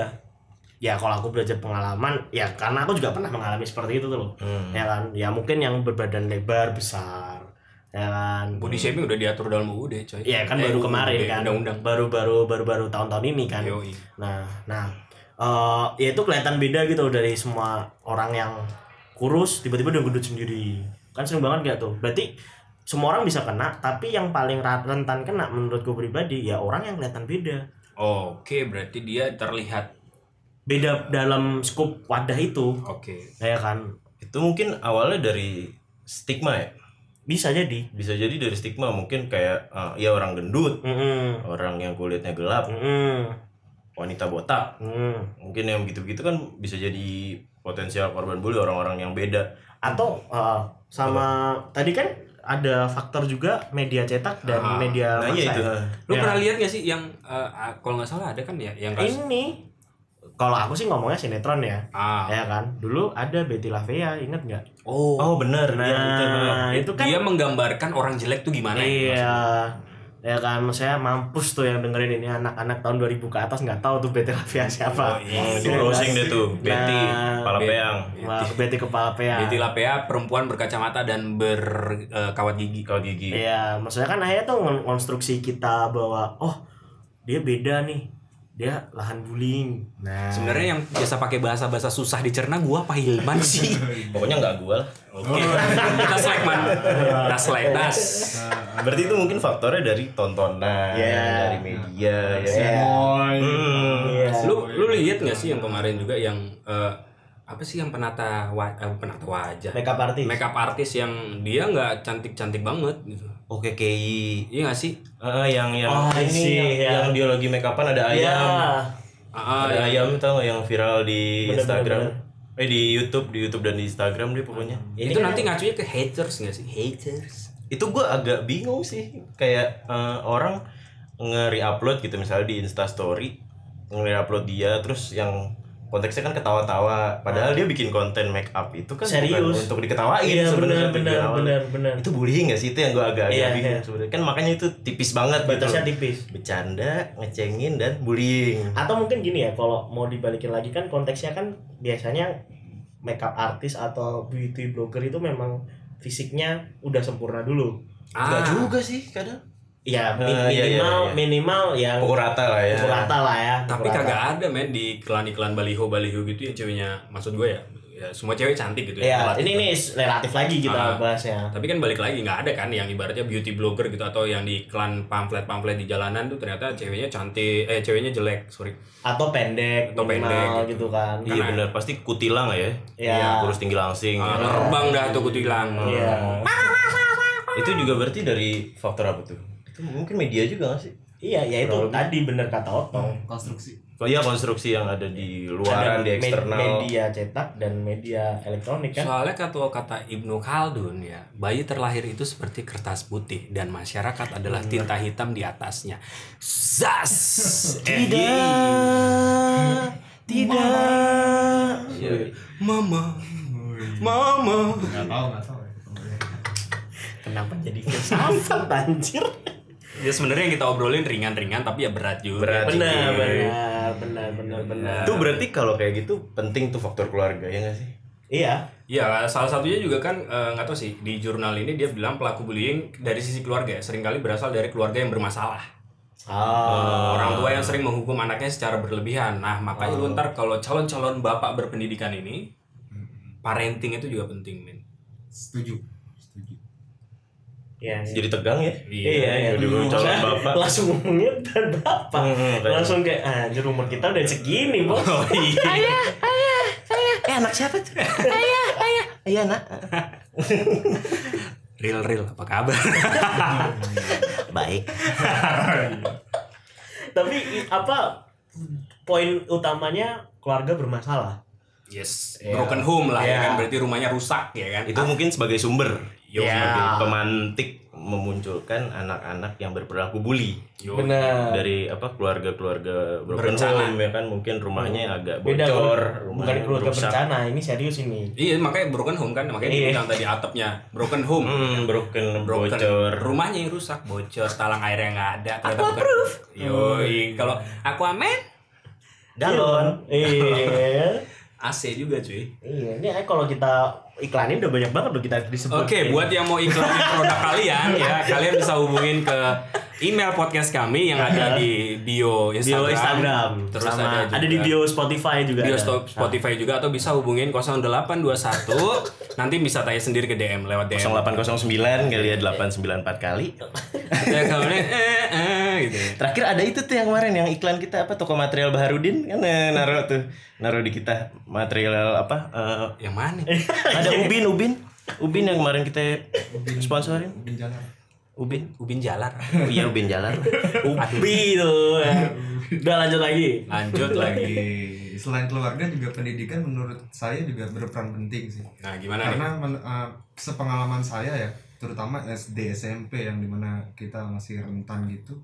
Speaker 1: ya kalau aku belajar pengalaman ya karena aku juga pernah mengalami seperti itu tuh loh
Speaker 2: Hmm.
Speaker 1: ya kan ya mungkin yang berbadan lebar besar ya kan
Speaker 3: body shaming udah diatur dalam UUD coy
Speaker 1: Iya kan
Speaker 3: Eh,
Speaker 1: baru
Speaker 3: UUD,
Speaker 1: kemarin kan
Speaker 3: undang-undang
Speaker 1: baru-baru baru-baru tahun-tahun ini kan
Speaker 3: Yoi.
Speaker 1: Nah, nah, eh ya itu kelihatan beda gitu dari semua orang yang kurus tiba-tiba udah gendut sendiri. Kan sering banget gak tuh. Berarti semua orang bisa kena, tapi yang paling rentan kena menurut gue pribadi ya orang yang kelihatan beda.
Speaker 3: Oke berarti dia terlihat
Speaker 1: Beda dalam skup wadah itu,
Speaker 3: oke
Speaker 1: ya kan.
Speaker 2: Itu mungkin awalnya dari stigma ya.
Speaker 1: Bisa jadi.
Speaker 2: Bisa jadi dari stigma mungkin kayak eh, ya orang gendut,
Speaker 1: Mm-mm.
Speaker 2: orang yang kulitnya gelap,
Speaker 1: Mm-mm.
Speaker 2: wanita botak.
Speaker 1: Mm.
Speaker 2: Mungkin yang gitu-gitu kan bisa jadi potensial korban bully orang-orang yang beda.
Speaker 1: Atau eh, sama tadi kan ada faktor juga media cetak dan
Speaker 3: Ah,
Speaker 1: media
Speaker 2: Nah,
Speaker 1: massa
Speaker 2: iya itu.
Speaker 1: ya.
Speaker 3: lu
Speaker 1: Ya.
Speaker 3: pernah lihat gak sih yang eh, ah, kalau nggak salah ada kan ya yang kasus
Speaker 1: Ini kalau aku sih ngomongnya sinetron ya.
Speaker 3: ah
Speaker 1: ya kan dulu ada Betty Lavea inget nggak
Speaker 3: oh,
Speaker 2: Oh, bener.
Speaker 1: nah
Speaker 2: Iya, itu, bener.
Speaker 1: itu kan
Speaker 3: dia menggambarkan orang jelek tuh gimana ya
Speaker 1: iya ya kan saya mampus tuh yang dengerin ini anak-anak tahun 2000 ke atas nggak tahu tuh Betty Lavea siapa
Speaker 3: Oh, iya.
Speaker 2: Oh, di
Speaker 1: Ya
Speaker 2: browsing
Speaker 1: kan?
Speaker 2: deh tuh. Betty,
Speaker 1: Nah,
Speaker 2: kepala peyang.
Speaker 1: Wah, Betty kepala pea
Speaker 3: Betty Lapea perempuan berkacamata dan berkawat gigi
Speaker 2: Kalau gigi.
Speaker 1: Iya, maksudnya kan akhirnya tuh konstruksi kita bahwa oh dia beda nih, dia lahan bullying. Nah,
Speaker 3: sebenarnya yang biasa pakai bahasa-bahasa susah dicerna gua apa Hilman <laughs> sih
Speaker 2: Pokoknya nggak gua lah.
Speaker 3: oke das <laughs> like man das like das
Speaker 2: Berarti itu mungkin faktornya dari tontonan,
Speaker 1: Iya.
Speaker 2: dari media, ya.
Speaker 1: Iya.
Speaker 5: Boy
Speaker 2: Hmm.
Speaker 1: Iya.
Speaker 3: lu lu lihat nggak sih yang kemarin juga yang eh, apa sih yang penata wa eh, penata wajah
Speaker 1: makeup artist.
Speaker 3: makeup artis yang dia nggak cantik cantik banget gitu
Speaker 2: Oke KI.
Speaker 3: iya nggak sih
Speaker 2: Ah, yang yang
Speaker 1: Oh,
Speaker 2: ini
Speaker 1: see,
Speaker 2: yang,
Speaker 1: ya.
Speaker 2: yang dia lagi make upan ada
Speaker 1: Iya.
Speaker 2: ayam.
Speaker 3: ah,
Speaker 2: ada
Speaker 3: yang-
Speaker 2: ayam tau nggak yang viral di
Speaker 1: Bener,
Speaker 2: Instagram.
Speaker 1: bener,
Speaker 2: Eh di YouTube, di YouTube dan di Instagram dia pokoknya.
Speaker 1: Ini
Speaker 3: itu
Speaker 1: kan
Speaker 3: nanti ngacunya ke haters nggak sih haters
Speaker 2: Itu gua agak bingung sih. Kayak eh, orang nge-reupload gitu misalnya di Insta story nge-reupload dia terus yang konteksnya kan ketawa-tawa padahal dia bikin konten make up itu kan bukan
Speaker 1: Serius.
Speaker 2: untuk diketawain
Speaker 1: Iya
Speaker 2: sebenarnya
Speaker 1: benar benar benar benar.
Speaker 2: itu bullying gak sih itu yang gua agak-agak
Speaker 1: Iya,
Speaker 2: bingung
Speaker 1: iya.
Speaker 2: sebenarnya kan makanya itu tipis banget
Speaker 1: Batasnya
Speaker 2: gitu
Speaker 1: tipis.
Speaker 2: bercanda ngecengin dan bullying
Speaker 1: Atau mungkin gini ya, kalau mau dibalikin lagi kan konteksnya kan biasanya makeup artist atau beauty blogger itu memang fisiknya udah sempurna dulu.
Speaker 2: Enggak
Speaker 3: ah
Speaker 2: juga sih kadang
Speaker 1: Ya
Speaker 2: Ah, iya, iya,
Speaker 1: minimal
Speaker 2: iya.
Speaker 1: minimal yang
Speaker 2: pukul rata lah ya
Speaker 1: pukul rata lah ya.
Speaker 3: tapi
Speaker 1: pukul rata.
Speaker 3: kagak ada men di iklan-iklan baliho baliho gitu yang ceweknya maksud gue ya ya semua cewek cantik gitu
Speaker 1: Ya,
Speaker 3: Relatif.
Speaker 1: ini nih relatif lagi kita
Speaker 3: Ah.
Speaker 1: bahasnya.
Speaker 3: tapi kan balik lagi nggak ada kan yang ibaratnya beauty blogger gitu atau yang di iklan pamflet pamflet di jalanan tuh ternyata ceweknya cantik eh ceweknya jelek sorry
Speaker 1: Atau pendek,
Speaker 3: Atau
Speaker 1: minimal
Speaker 3: pendek
Speaker 1: gitu kan.
Speaker 2: iya
Speaker 3: Karena-
Speaker 2: benar pasti kutilang lah ya
Speaker 1: Iya.
Speaker 2: kurus tinggi langsing
Speaker 3: ah,
Speaker 2: ya.
Speaker 3: terbang dah tuh kutilang
Speaker 1: Iya.
Speaker 2: itu juga berarti dari faktor apa tuh itu mungkin media juga gak sih
Speaker 1: Iya, ya itu
Speaker 2: lebih.
Speaker 1: tadi bener kata Otong.
Speaker 5: konstruksi
Speaker 2: oh iya konstruksi yang ada di luaran
Speaker 1: Ada
Speaker 2: di
Speaker 1: med-
Speaker 2: eksternal
Speaker 1: media cetak dan media elektronik kan.
Speaker 3: Soalnya kata kata Ibnu Khaldun ya, bayi terlahir itu seperti kertas putih dan masyarakat adalah tinta hitam di atasnya. Zas. <laughs>
Speaker 1: Tidak. Tidak.
Speaker 3: Mama. Mama.
Speaker 5: nggak tahu nggak tahu ya.
Speaker 1: Kenapa jadi filsafat anjir?
Speaker 3: Ya sebenarnya yang kita obrolin ringan-ringan tapi ya berat juga.
Speaker 2: Berat.
Speaker 1: Benar, benar, benar, benar, benar.
Speaker 2: itu berarti kalau kayak gitu penting tuh faktor keluarga ya gak sih
Speaker 1: Iya.
Speaker 3: Iya, salah satunya juga kan eh, nggak tahu sih di jurnal ini dia bilang pelaku bullying dari sisi keluarga ya, sering kali berasal dari keluarga yang bermasalah.
Speaker 1: Ah.
Speaker 3: orang tua yang sering menghukum anaknya secara berlebihan nah makanya lu ntar kalau calon-calon bapak berpendidikan ini parenting itu juga penting men
Speaker 4: Setuju. Setuju.
Speaker 1: Iya, iya.
Speaker 2: Jadi tegang ya.
Speaker 1: Iya, iya.
Speaker 2: Dulu calon
Speaker 1: Saya
Speaker 2: bapak. <laughs>
Speaker 1: Langsung ngomongnya dan bapak.
Speaker 2: Hmm, kayak-
Speaker 1: Langsung kayak anjir umur kita udah segini, Bos.
Speaker 2: Oh iya. Eh anak siapa tuh? Ayah, ayah. Iya nak. <laughs>
Speaker 3: real real apa kabar <laughs>
Speaker 2: Baik.
Speaker 1: Tapi apa poin utamanya keluarga bermasalah.
Speaker 3: yes
Speaker 1: Iya.
Speaker 3: broken home lah ya
Speaker 1: Iya.
Speaker 3: kan berarti rumahnya rusak ya kan
Speaker 2: Itu mungkin sebagai sumber.
Speaker 1: Yo.
Speaker 2: Sebagai
Speaker 1: Ya.
Speaker 2: pemantik memunculkan anak-anak yang berperilaku bully
Speaker 3: Yo.
Speaker 1: Benar.
Speaker 2: dari apa keluarga-keluarga broken
Speaker 3: Berencana.
Speaker 2: home ya kan mungkin rumahnya agak
Speaker 1: Beda
Speaker 2: bocor,
Speaker 1: bukan
Speaker 2: rumahnya
Speaker 1: keluarga
Speaker 2: rusak.
Speaker 1: berencana, ini serius ini.
Speaker 3: Iya makanya broken home kan makanya
Speaker 1: Iya.
Speaker 3: dibilang tadi atapnya broken home
Speaker 2: Hmm, broken,
Speaker 3: broken
Speaker 2: bocor.
Speaker 3: rumahnya yang rusak bocor talang airnya nggak ada aku proof yoi kalau aku amen
Speaker 1: Galon. Iya.
Speaker 3: AC juga cuy
Speaker 1: Iya, ini kalau kita iklanin udah banyak banget loh kita disebut.
Speaker 3: Oke, buat yang mau iklanin produk kalian ya, kalian bisa hubungin ke email podcast kami yang ada <laughs> di bio Instagram.
Speaker 1: bio Instagram,
Speaker 3: Terus
Speaker 1: sama
Speaker 3: ada, juga
Speaker 1: ada di bio Spotify juga.
Speaker 3: bio
Speaker 1: ada.
Speaker 3: stop Spotify juga atau bisa hubungin 0821 <laughs> nanti bisa tanya sendiri ke DM lewat DM
Speaker 2: 0809 kali ya 894 kali.
Speaker 3: ya kalau ini eh, eh, gitu
Speaker 2: Terakhir ada itu tuh yang kemarin yang iklan kita apa toko material Baharudin kan eh, naruh tuh naruh di kita material apa eh,
Speaker 3: yang mana <laughs>
Speaker 2: ada Ubin Ubin Ubin yang kemarin kita sponsorin
Speaker 4: Ubin jalan.
Speaker 2: Ubin
Speaker 3: Ubin Jalar
Speaker 2: oh iya Ubin Jalan <laughs>
Speaker 1: Ubi tuh. ya. Udah lanjut lagi.
Speaker 3: lanjut lagi
Speaker 4: Selain keluarga juga pendidikan menurut saya juga berperan penting sih.
Speaker 3: nah gimana nih
Speaker 4: Karena men- uh, sepengalaman saya ya, terutama SD SMP yang di mana kita masih rentan gitu,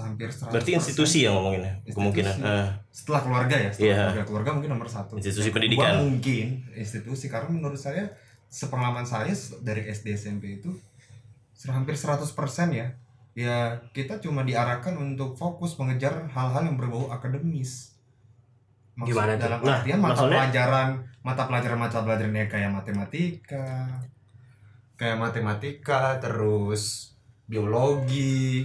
Speaker 4: hampir 100%.
Speaker 2: berarti institusi yang ngomonginnya kemungkinan. Eh,
Speaker 4: setelah keluarga ya setelah
Speaker 2: Iya.
Speaker 4: keluarga keluarga mungkin nomor satu
Speaker 2: Institusi pendidikan.
Speaker 4: kedua mungkin institusi karena menurut saya sepengalaman saya dari SD SMP itu hampir 100% ya. Ya kita cuma diarahkan untuk fokus mengejar hal-hal yang berbau akademis. Maksud-
Speaker 3: Gimana tuh?
Speaker 4: dalam
Speaker 1: Nah,
Speaker 4: artian mata
Speaker 1: maksudnya-
Speaker 4: pelajaran mata pelajaran mata pelajaran ya kayak matematika kayak matematika terus biologi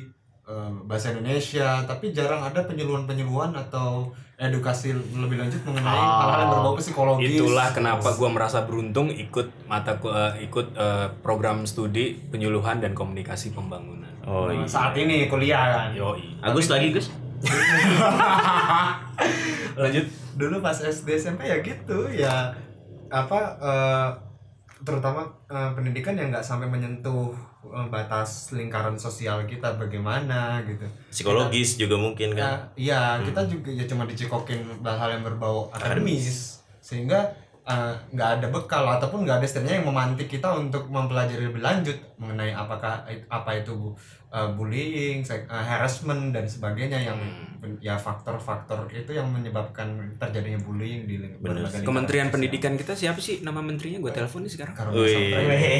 Speaker 4: bahasa Indonesia tapi jarang ada penyuluhan-penyuluhan atau edukasi lebih lanjut mengenai
Speaker 1: Ah,
Speaker 4: hal-hal yang berbau psikologis
Speaker 3: Itulah kenapa gua merasa beruntung ikut mata eh, ikut eh, program studi penyuluhan dan komunikasi pembangunan.
Speaker 2: oh iya
Speaker 4: saat ini kuliah kan
Speaker 3: Yoi.
Speaker 2: Agus lagi Gus <laughs>
Speaker 3: Lanjut.
Speaker 4: dulu pas SD SMP ya gitu ya apa eh, terutama eh, pendidikan yang nggak sampai menyentuh batas lingkaran sosial kita bagaimana gitu.
Speaker 2: Psikologis juga mungkin
Speaker 4: Ya,
Speaker 2: kan
Speaker 4: iya, kita juga ya cuma dicekokin hal-hal yang berbau akademis. Sehingga eh, nggak ada bekal ataupun nggak ada setidaknya yang memantik kita untuk mempelajari lebih lanjut mengenai apakah apa itu eh, bullying, eh, harassment dan sebagainya yang ben- ya faktor-faktor itu yang menyebabkan terjadinya bullying di ling-
Speaker 2: Bener.
Speaker 4: berbagai lingkaran
Speaker 3: Kementerian. Pendidikan kita siapa sih nama menterinya? Gue telepon nih sekarang.
Speaker 4: Karena. <laughs>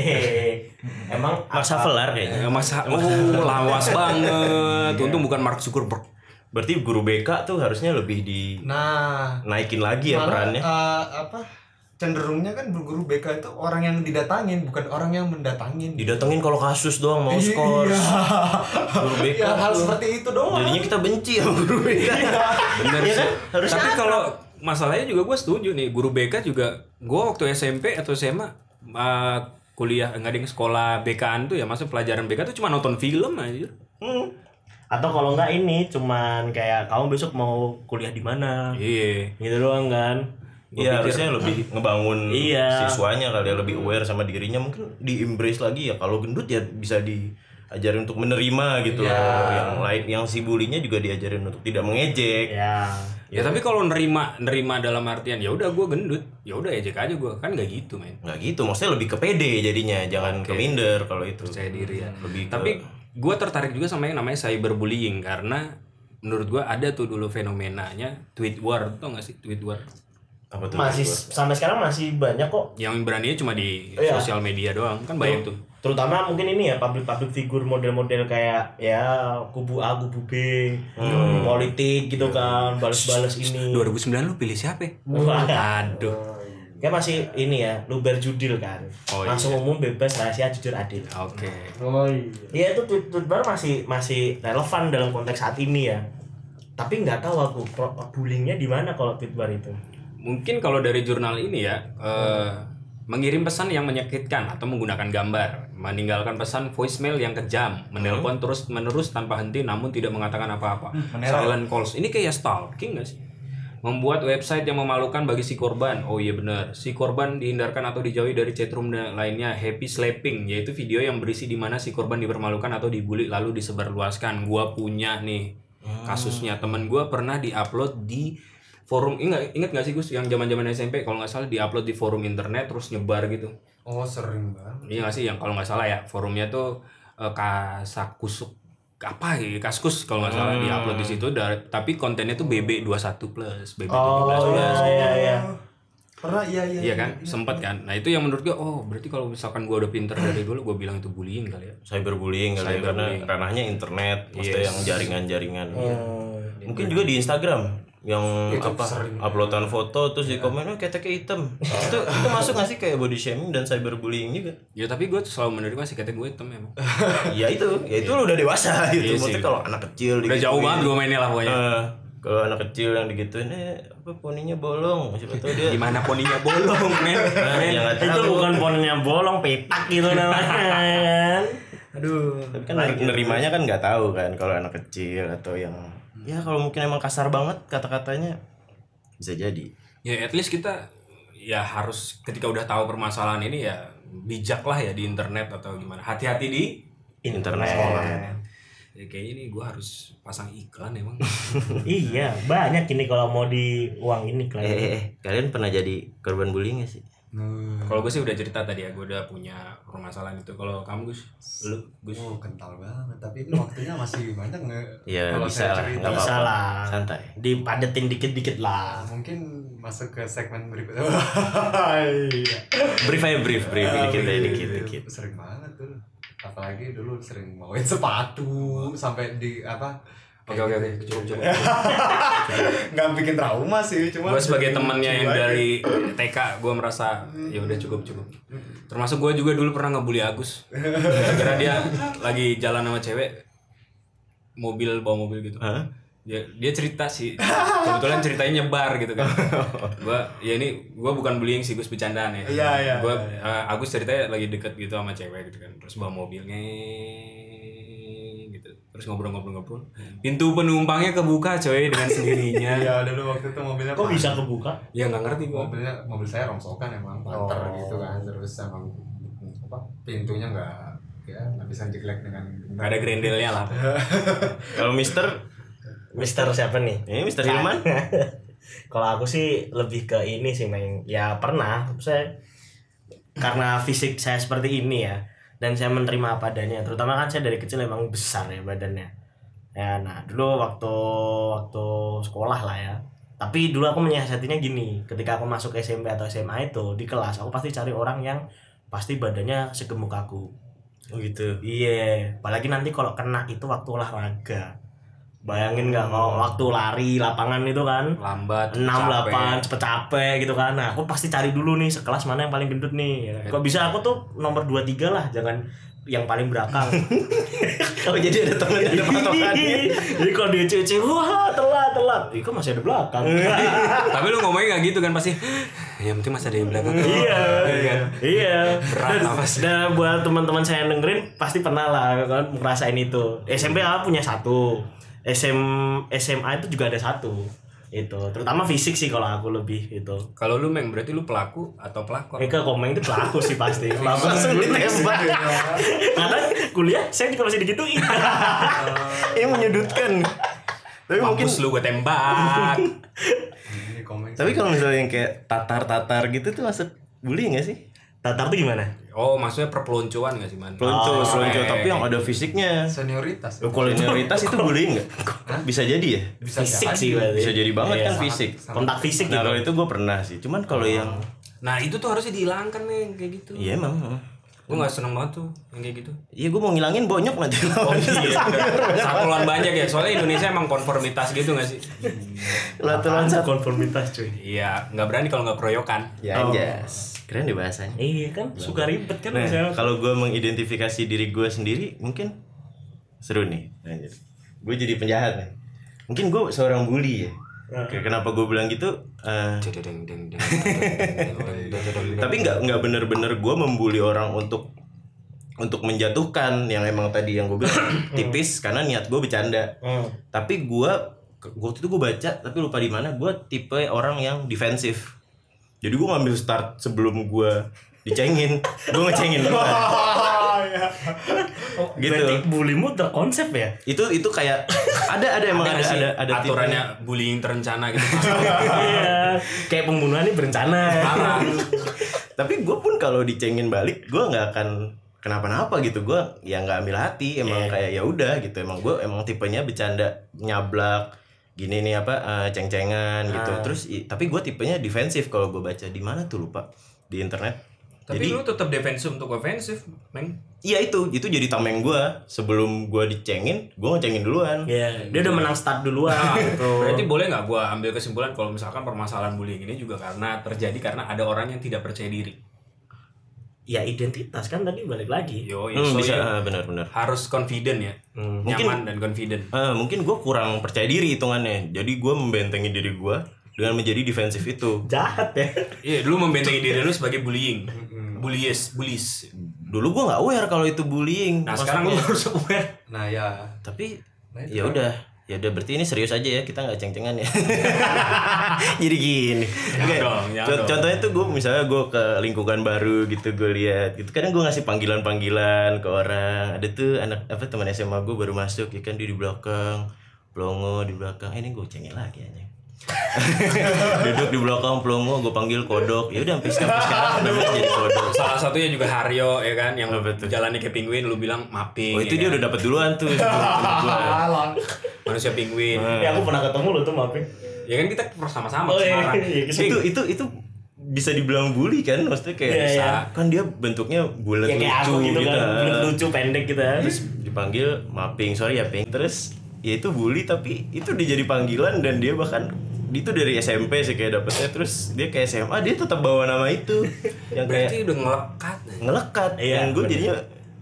Speaker 1: Emang
Speaker 2: Mas Havelar kayaknya
Speaker 3: Mas, <laughs> oh lawas banget. Untung bukan Mark Zuckerberg.
Speaker 2: berarti guru BK tuh harusnya lebih
Speaker 4: Nah,
Speaker 2: dinaikin lagi ya
Speaker 4: malah,
Speaker 2: perannya
Speaker 4: eh, apa cenderungnya kan guru BK itu orang yang didatangin bukan orang yang mendatangin
Speaker 2: didatengin kalau kasus doang mau skor
Speaker 4: Iya.
Speaker 2: guru BK
Speaker 4: ya, hal
Speaker 2: tuh.
Speaker 4: seperti itu doang
Speaker 2: jadinya kita benci sama guru BK <laughs>
Speaker 3: Bener
Speaker 2: Iya
Speaker 3: sih.
Speaker 2: kan? Harusnya
Speaker 3: Tapi kalau masalahnya juga gue setuju nih guru BK juga gue waktu SMP atau SMA uh, kuliah nggak ada yang sekolah BK-an tuh ya masuk pelajaran BK tuh cuma nonton film aja.
Speaker 1: Hmm. Atau kalau enggak ini cuman kayak kamu besok mau kuliah di mana?
Speaker 3: Iya.
Speaker 1: Gitu doang kan.
Speaker 2: Iya harusnya lebih ngebangun
Speaker 1: Iya.
Speaker 2: siswanya kali ya lebih aware sama dirinya. Mungkin di embrace lagi ya. Kalau gendut ya bisa diajarin untuk menerima gitu loh. Yang lain yang si bulinya juga diajarin untuk tidak mengejek.
Speaker 1: Ya.
Speaker 3: Ya tapi kalau nerima nerima dalam artian ya udah gue gendut, ya udah ejek aja gue kan nggak gitu men.
Speaker 2: nggak gitu. Maksudnya lebih ke pede jadinya. Jangan ke minder kalau itu.
Speaker 3: Percaya diri ya.
Speaker 2: lebih ke-
Speaker 3: Tapi gue tertarik juga sama yang namanya cyberbullying karena menurut gue ada tuh dulu fenomenanya tweet war tau gak sih tweet war
Speaker 2: apa tuh
Speaker 1: Masih sampai sekarang masih banyak kok.
Speaker 3: yang beraninya cuma di
Speaker 1: Iya.
Speaker 3: sosial media doang kan banyak tuh
Speaker 1: Terutama mungkin ini ya public-public figur model-model kayak ya kubu A, kubu B,
Speaker 2: Hmm.
Speaker 1: politik gitu kan, balas-balas ini.
Speaker 3: 2009 lu pilih siapa?
Speaker 1: Wah.
Speaker 3: Aduh.
Speaker 1: Kayak masih ini ya, luber judil kan.
Speaker 3: Oh,
Speaker 1: Langsung umum bebas rahasia jujur adil.
Speaker 3: Oke.
Speaker 5: Oh iya.
Speaker 1: Iya itu tweet, tweet baru masih masih relevan dalam konteks saat ini ya. Tapi nggak tahu aku bullyingnya di mana kalau tweet baru itu.
Speaker 3: Mungkin kalau dari jurnal ini ya, eh, mengirim pesan yang menyakitkan atau menggunakan gambar, meninggalkan pesan voicemail yang kejam, menelpon terus menerus tanpa henti namun tidak mengatakan apa-apa. Silent calls. Ini kayak stalking gak sih? Membuat website yang memalukan bagi si korban. Oh iya benar. Si korban dihindarkan atau dijauhi dari chatroom dan lainnya. Happy slapping, yaitu video yang berisi di mana si korban dipermalukan atau dibully lalu disebarluaskan. Gua punya nih kasusnya. Temen gua pernah diupload di forum ingat ingat gak sih Gus yang zaman-zaman SMP kalau nggak salah diupload di forum internet terus nyebar gitu.
Speaker 4: Oh sering banget.
Speaker 3: Iya gak sih yang kalau nggak salah ya forumnya tuh eh, kasakusuk apa ya kaskus kalau nggak salah diupload di situ dar- tapi kontennya tuh BB 21 plus BB 17
Speaker 1: Oh
Speaker 3: plus
Speaker 1: iya iya iya.
Speaker 5: Pernah iya iya.
Speaker 3: Iya kan, sempet kan. Nah itu yang menurut gue, oh berarti kalau misalkan gue udah pinter dari dulu, gue bilang itu bullying kali ya.
Speaker 2: cyberbullying kali ya, karena ranahnya internet maksudnya
Speaker 3: Yes.
Speaker 2: yang jaringan-jaringan
Speaker 1: Oh,
Speaker 2: mungkin juga di Instagram yang
Speaker 4: Itu
Speaker 2: apa
Speaker 4: sering.
Speaker 2: uploadan foto terus di komen oh keteknya hitam itu itu masuk nggak sih kayak body shaming dan cyberbullying juga
Speaker 3: Ya tapi gue selalu menerima sih kata gue hitam emang. <laughs>
Speaker 2: ya itu ya itu lu udah dewasa gitu
Speaker 3: Iya
Speaker 2: maksudnya
Speaker 3: sih.
Speaker 2: kalau anak kecil
Speaker 3: Udah jauh banget gue mainnya lah pokoknya.
Speaker 2: Eh, kalau anak kecil yang digituin eh apa poninya bolong siapa tahu dia
Speaker 3: Gimana poninya bolong, men.
Speaker 2: Nah, <laughs>
Speaker 3: Men.
Speaker 2: ya
Speaker 1: itu
Speaker 2: tahu.
Speaker 1: bukan ponnya bolong, petak gitu namanya kan. Aduh.
Speaker 2: tapi kan nerimanya kan nggak tahu kan kalau anak kecil atau yang ya kalau mungkin emang kasar banget kata-katanya bisa jadi
Speaker 3: Ya at least kita ya harus ketika udah tahu permasalahan ini ya bijak lah ya di internet atau gimana. Hati-hati di
Speaker 2: internet sekolah
Speaker 3: ya kayaknya ini gue harus pasang iklan emang. <laughs>
Speaker 1: iya, banyak ini kalau mau di uang ini
Speaker 2: eh,
Speaker 1: klien.
Speaker 2: eh, eh, kalian pernah jadi korban bullying gak sih
Speaker 3: Kalau gue sih udah cerita tadi ya, gue udah punya permasalahan itu. Kalau kamu Gus, lu Gus.
Speaker 4: Oh kental banget. Tapi ini waktunya masih banyak nggak?
Speaker 2: Ya,
Speaker 4: Kalau
Speaker 2: bisa lah, nggak
Speaker 1: Bisa
Speaker 2: apa-apa.
Speaker 1: lah.
Speaker 2: santai
Speaker 1: Dipadetin dikit-dikit lah.
Speaker 4: Mungkin masuk ke segmen berikutnya. <laughs> Iya.
Speaker 2: brief aja brief brief
Speaker 4: Ya,
Speaker 2: dikit aja
Speaker 4: iya,
Speaker 2: dikit
Speaker 4: iya.
Speaker 2: dikit
Speaker 4: Sering banget tuh. Apalagi dulu sering bawain sepatu sampai di apa?
Speaker 3: Oke oke oke, cukup cukup. <laughs>
Speaker 4: Nggak bikin trauma sih, cuma
Speaker 3: gue sebagai temennya yang dari TK gue merasa ya udah cukup cukup. Termasuk gue juga dulu pernah ngebully Agus. Gara dia lagi jalan sama cewek mobil bawa mobil gitu. Dia, dia cerita sih. Kebetulan ceritanya nyebar gitu kan. Gua ya ini gua bukan bullying sih Gus bercandaan ya.
Speaker 4: Iya, iya,
Speaker 3: gua
Speaker 4: iya,
Speaker 3: eh, Agus ceritanya lagi deket gitu sama cewek gitu kan. Terus bawa mobilnya. gitu terus ngobrol-ngobrol-ngobrol pintu penumpangnya kebuka coy dengan <laughs> sendirinya
Speaker 4: Iya dulu waktu itu mobilnya
Speaker 1: Kok bisa kebuka?
Speaker 3: ya nggak ngerti gua
Speaker 4: mobilnya mobil saya rongsokan emang panter
Speaker 1: Oh.
Speaker 4: gitu kan terus emang apa pintunya nggak ya nggak bisa jelek dengan
Speaker 3: nggak ada grendelnya lah <laughs>
Speaker 2: kalau Mister
Speaker 1: Mister siapa nih?
Speaker 2: ini Mister Hilman <laughs>
Speaker 1: Kalau aku sih lebih ke ini sih, Meng. Ya pernah, saya karena fisik saya seperti ini ya dan saya menerima apa adanya. Terutama kan saya dari kecil emang besar ya badannya. Ya, nah dulu waktu waktu sekolah lah ya. Tapi dulu aku menyiasatinya gini, ketika aku masuk SMP atau SMA itu di kelas aku pasti cari orang yang pasti badannya segemuk aku.
Speaker 2: oh gitu
Speaker 1: Iya, apalagi nanti kalau kena itu waktu olahraga. Bayangin nggak kalau waktu lari lapangan itu kan
Speaker 3: lambat
Speaker 1: enam delapan cepet capek gitu kan. Nah, aku pasti cari dulu nih sekelas mana yang paling gendut nih. Ya. Kok bisa aku tuh nomor dua tiga lah, jangan yang paling belakang. <laughs>
Speaker 2: oh jadi ada temen ada patokannya <laughs>
Speaker 1: Jadi kalau dia cewek wah telat telat, itu masih ada belakang. <laughs>
Speaker 3: tapi lu ngomongnya nggak gitu kan pasti yang penting masih ada yang belakang
Speaker 1: iya,
Speaker 3: kan?
Speaker 1: iya.
Speaker 3: Berat apa sih?
Speaker 1: dan buat teman-teman saya yang dengerin pasti pernah lah kan ngerasain itu. SMP aku punya satu, SM SMA itu juga ada satu. Itu terutama fisik sih kalau aku lebih itu.
Speaker 3: kalau lu meng berarti lu pelaku atau pelakor
Speaker 1: Mereka komen itu pelaku sih pasti. <laughs> Pelaku
Speaker 2: langsung ditembak
Speaker 1: Karena kuliah saya juga masih digituin. <laughs>
Speaker 2: ini menyudutkan tapi mungkin
Speaker 3: lu gue tembak <laughs>
Speaker 2: tapi kalau misalnya yang kayak tatar-tatar gitu tuh masuk bullying gak sih
Speaker 1: Tatar tuh gimana?
Speaker 3: oh maksudnya perpeloncoan gak sih man
Speaker 2: pelonco
Speaker 1: Oh,
Speaker 2: pelonco
Speaker 3: eh.
Speaker 2: tapi yang ada fisiknya
Speaker 4: senioritas
Speaker 2: kalau senioritas itu bullying nggak <laughs> bisa jadi ya
Speaker 4: bisa
Speaker 1: Fisik
Speaker 4: jadi.
Speaker 1: sih berarti.
Speaker 2: bisa jadi banget
Speaker 1: Iya,
Speaker 2: kan
Speaker 1: sangat-
Speaker 2: fisik
Speaker 1: Kontak fisik
Speaker 2: nah
Speaker 1: gitu.
Speaker 2: kalau itu gue pernah sih cuman kalau yang
Speaker 3: nah itu tuh harusnya dihilangkan nih kayak gitu
Speaker 2: iya emang.
Speaker 3: Gue gak seneng banget tuh yang kayak gitu.
Speaker 2: Iya gue mau ngilangin bonyok nanti. <laughs>
Speaker 3: Oh iya, banyak ya. Soalnya Indonesia emang konformitas gitu gak sih?
Speaker 2: Satu.
Speaker 1: konformitas cuy
Speaker 3: Iya, nggak berani kalau nggak keroyokan.
Speaker 2: Ya
Speaker 1: Oh.
Speaker 2: anjas. Keren deh bahasanya.
Speaker 1: iya kan suka ribet kan
Speaker 2: Nah,
Speaker 1: misalnya
Speaker 2: kalau gue mengidentifikasi diri gue sendiri, mungkin seru nih. Gue jadi penjahat nih. Mungkin gue seorang bully ya. Oke, kenapa gue bilang gitu? Eh,
Speaker 3: deng.
Speaker 2: tapi nggak nggak bener-bener gue membuli orang untuk untuk menjatuhkan yang emang tadi yang gue bilang tipis karena niat gue bercanda.
Speaker 1: Hmm.
Speaker 2: Tapi gue waktu itu gue baca tapi lupa di mana gue tipe orang yang defensif. Jadi gue ngambil start sebelum gue dicengin, gue ngecengin dulu. <laughs> Gitu.
Speaker 1: Berarti bulimu terkonsep ya?
Speaker 2: Itu itu kayak ada ada emang
Speaker 3: Ada
Speaker 2: ada ada ada tipe-
Speaker 3: aturannya bullying terencana gitu. <laughs>
Speaker 1: iya. Kayak pembunuhan ini berencana. <laughs>
Speaker 2: Tapi gue pun kalau dicengin balik gue nggak akan kenapa-napa gitu. Gue ya nggak ambil hati. Emang
Speaker 1: Iya.
Speaker 2: kayak ya udah gitu. Emang gue emang tipenya bercanda nyablak gini nih apa eh, ceng-cengan gitu.
Speaker 1: Ah.
Speaker 2: terus i- tapi gue tipenya defensif kalau gue baca. Di mana tuh lupa? Di internet.
Speaker 3: Tapi
Speaker 2: jadi
Speaker 3: lu tetap defensif untuk ofensif, Meng.
Speaker 2: iya itu. Itu jadi tameng gue sebelum gue dicengin gue ngecengin duluan.
Speaker 1: Iya, dia udah menang start duluan. <laughs>
Speaker 3: Nah,
Speaker 1: gitu.
Speaker 3: berarti boleh nggak gua ambil kesimpulan kalau misalkan permasalahan bullying ini juga karena terjadi karena ada orang yang tidak percaya diri.
Speaker 1: Ya identitas kan tadi balik lagi.
Speaker 3: Yo,
Speaker 2: Hmm,
Speaker 3: so
Speaker 2: bisa
Speaker 3: ya,
Speaker 2: ah, benar-benar
Speaker 3: harus confident ya,
Speaker 1: Hmm.
Speaker 2: Mungkin-
Speaker 3: nyaman dan confident.
Speaker 2: Eh, mungkin gue kurang percaya diri hitungannya jadi gue membentengi diri gue dengan menjadi defensif itu
Speaker 1: Jahat ya.
Speaker 3: Iya, dulu membentengi diri lu sebagai bullying. Bullies, bullies.
Speaker 2: dulu gue nggak aware kalau itu bullying
Speaker 3: Nah, sekarang lu
Speaker 2: Maksudnya-
Speaker 3: harus aware.
Speaker 4: Nah ya,
Speaker 2: tapi
Speaker 4: Nah,
Speaker 2: ya udah ya udah berarti ini serius aja ya kita nggak ceng-cengan ya. <laughs> Jadi gini. Nggak,
Speaker 3: dong, dong.
Speaker 2: contohnya tuh gue misalnya gue ke lingkungan baru gitu gue lihat gitu. Kadang gue ngasih panggilan-panggilan ke orang. Ada tuh anak apa teman SMA gue baru masuk ya kan dia di belakang. Pelongo di belakang. Eh, ini gue cengin lagi aja <laughs> duduk di belakang pelongo gue panggil kodok ya udah sampai sekarang namanya jadi kodok
Speaker 3: Salah satunya juga Haryo ya kan yang
Speaker 2: Apa tuh?
Speaker 3: jalannya kayak penguin lu bilang mapping.
Speaker 2: oh itu
Speaker 3: ya
Speaker 2: dia
Speaker 3: kan?
Speaker 2: udah dapat duluan tuh
Speaker 3: manusia penguin.
Speaker 1: Ya aku pernah ketemu lo tuh maafin.
Speaker 3: Ya kan kita sama-sama
Speaker 1: Oh iya,
Speaker 3: sekarang.
Speaker 1: iya, gitu.
Speaker 2: itu itu itu bisa dibilang bully kan maksudnya kayak
Speaker 1: Iya,
Speaker 2: bisa
Speaker 1: iya.
Speaker 2: kan dia bentuknya bulat
Speaker 1: Ya
Speaker 2: lucu
Speaker 1: aku gitu kan,
Speaker 2: gitu.
Speaker 1: bulat lucu pendek gitu.
Speaker 2: terus dipanggil mapping sorry ya ping terus ya itu bully tapi itu dia jadi panggilan dan dia bahkan itu dari SMP sih kayak dapetnya. Terus dia kayak SMA dia tetap bawa nama itu. Yang kayak
Speaker 3: Berarti udah ngelekat.
Speaker 2: ngelekat.
Speaker 1: Iya,
Speaker 2: yang gue jadinya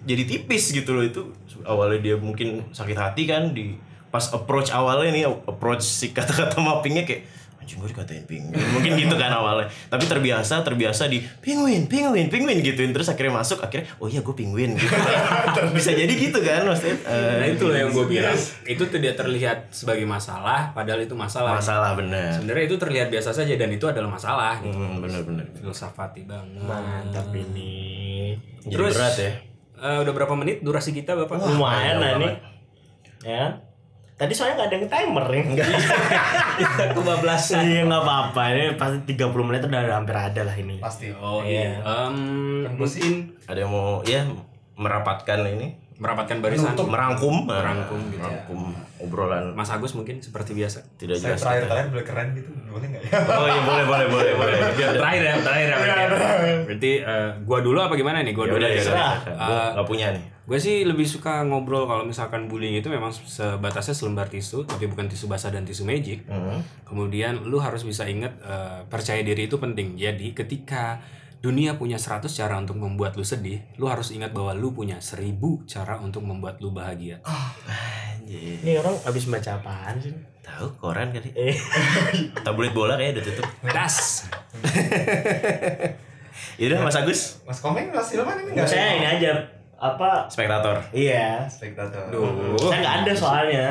Speaker 2: jadi tipis gitu loh. Itu awalnya dia mungkin sakit hati kan di pas approach awalnya nih approach si kata-kata mappingnya kayak anjing gue dikatain penguin <laughs> mungkin gitu kan awalnya tapi terbiasa terbiasa di penguin penguin penguin gituin terus akhirnya masuk akhirnya oh iya gue penguin gitu <laughs> bisa jadi gitu kan maksudnya eh,
Speaker 3: Nah itu yang gue bilang itu tidak terlihat sebagai masalah padahal itu masalah.
Speaker 2: masalah bener
Speaker 3: Sebenarnya itu terlihat biasa saja dan itu adalah masalah. Gitu.
Speaker 2: hmm, bener bener
Speaker 3: Filsafati banget.
Speaker 1: Mantap ini.
Speaker 2: jadi
Speaker 3: Terus-
Speaker 2: berat ya
Speaker 3: Eh, udah berapa menit durasi kita bapak?
Speaker 1: Lumayan lah
Speaker 2: jauh
Speaker 1: ini. Ya. Tadi soalnya nggak ada yang timer nih. <laughs>
Speaker 3: Kebablasan.
Speaker 1: Iya nggak apa-apa. Ini pasti 30 menit udah hampir ada lah ini.
Speaker 4: pasti.
Speaker 3: Oh
Speaker 1: Iya.
Speaker 3: iya. Em, mungkin
Speaker 2: ada yang mau ya merapatkan ini
Speaker 3: merapatkan barisan.
Speaker 2: merangkum
Speaker 3: Merangkum gitu.
Speaker 2: merangkum obrolan
Speaker 3: Mas Agus mungkin seperti biasa.
Speaker 2: tidak
Speaker 4: Saya
Speaker 2: jelas
Speaker 4: terakhir kalian boleh keren gitu, boleh nggak ya?
Speaker 2: oh iya boleh boleh boleh boleh <laughs>
Speaker 3: Biar terakhir ya, terakhir ya. berarti ya. Berarti eh, gua dulu apa gimana nih? Gua
Speaker 2: ya
Speaker 3: dulu aja.
Speaker 2: ya udah
Speaker 3: Eh,
Speaker 2: gue nggak punya nih
Speaker 3: Gue sih lebih suka ngobrol kalau misalkan bullying itu memang sebatasnya selembar tisu, tapi bukan tisu basah dan tisu magic. Kemudian lu harus bisa ingat eh, percaya diri itu penting. Jadi ketika dunia punya 100 cara untuk membuat lu sedih, lu harus ingat bahwa lu punya 1000 cara untuk membuat lu bahagia.
Speaker 2: Anjir.
Speaker 1: Ini orang habis baca apaan sih?
Speaker 2: tahu koran kali
Speaker 1: Eh, <laughs>
Speaker 2: tabloid bola kayak udah tutup
Speaker 3: Das. <laughs>
Speaker 2: Yaudah Mas Agus
Speaker 4: Mas Komeng, Mas Ilman ini nggak?
Speaker 1: saya ini aja apa?
Speaker 2: spektator
Speaker 1: Iya.
Speaker 4: Spektator.
Speaker 3: Duh.
Speaker 1: Saya nggak ada soalnya.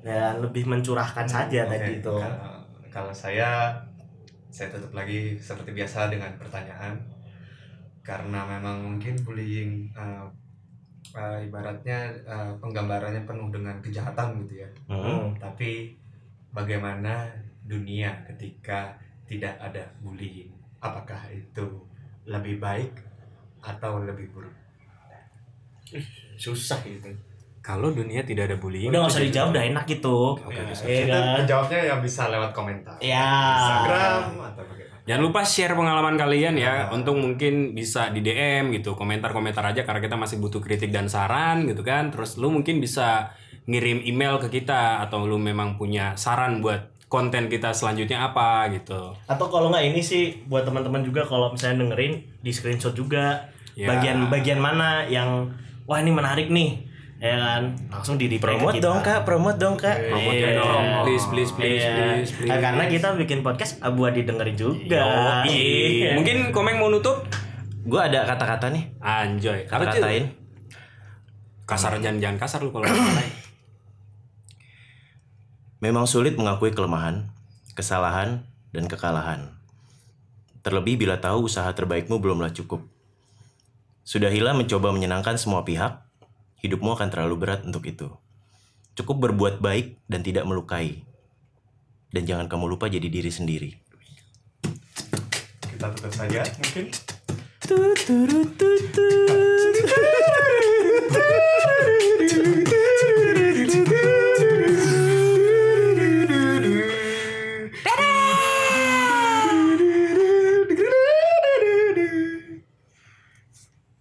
Speaker 1: Ya lebih mencurahkan saja
Speaker 4: Oke,
Speaker 1: tadi itu.
Speaker 4: Kalau, kalau saya saya tutup lagi seperti biasa dengan pertanyaan karena memang mungkin bullying eh, eh, ibaratnya eh, penggambarannya penuh dengan kejahatan gitu ya.
Speaker 2: Hmm.
Speaker 4: Tapi bagaimana dunia ketika tidak ada bullying? Apakah itu lebih baik atau lebih buruk?
Speaker 1: Susah gitu.
Speaker 3: Kalau dunia tidak ada bullying,
Speaker 1: Udah nggak usah dijawab, udah enak gitu.
Speaker 3: Oke,
Speaker 4: Ya,
Speaker 3: oke,
Speaker 1: Iya
Speaker 4: itu
Speaker 1: kan?
Speaker 4: menjawabnya yang bisa lewat komentar.
Speaker 1: Ya.
Speaker 4: Instagram atau bagaimana?
Speaker 3: Jangan lupa share pengalaman kalian ya untuk mungkin bisa di DM gitu, komentar-komentar aja karena kita masih butuh kritik dan saran gitu kan. Terus lu mungkin bisa ngirim email ke kita atau lu memang punya saran buat konten kita selanjutnya apa gitu.
Speaker 1: Atau kalau nggak ini sih buat teman-teman juga kalau misalnya dengerin di screenshot juga
Speaker 3: Ya.
Speaker 1: bagian-bagian mana yang wah ini menarik nih ya kan langsung di di
Speaker 2: Promote dong kak, promote dong kak.
Speaker 3: Promote
Speaker 1: Iya.
Speaker 3: dong, please please please
Speaker 1: Iya.
Speaker 3: please. please.
Speaker 1: Nah, karena kita bikin podcast buat didengerin juga.
Speaker 3: Yoi.
Speaker 1: Iya.
Speaker 3: Mungkin komeng mau nutup?
Speaker 2: Gue ada kata-kata nih,
Speaker 3: Anjoy. Apa tuh?
Speaker 2: kata-katain.
Speaker 3: Kasar jangan jangan kasar lu kalau. <clears throat>
Speaker 2: Memang sulit mengakui kelemahan, kesalahan, dan kekalahan. Terlebih bila tahu usaha terbaikmu belumlah cukup. Sudahilah mencoba menyenangkan semua pihak, hidupmu akan terlalu berat untuk itu. Cukup berbuat baik dan tidak melukai. Dan jangan kamu lupa jadi diri sendiri.
Speaker 4: Kita tutup saja mungkin.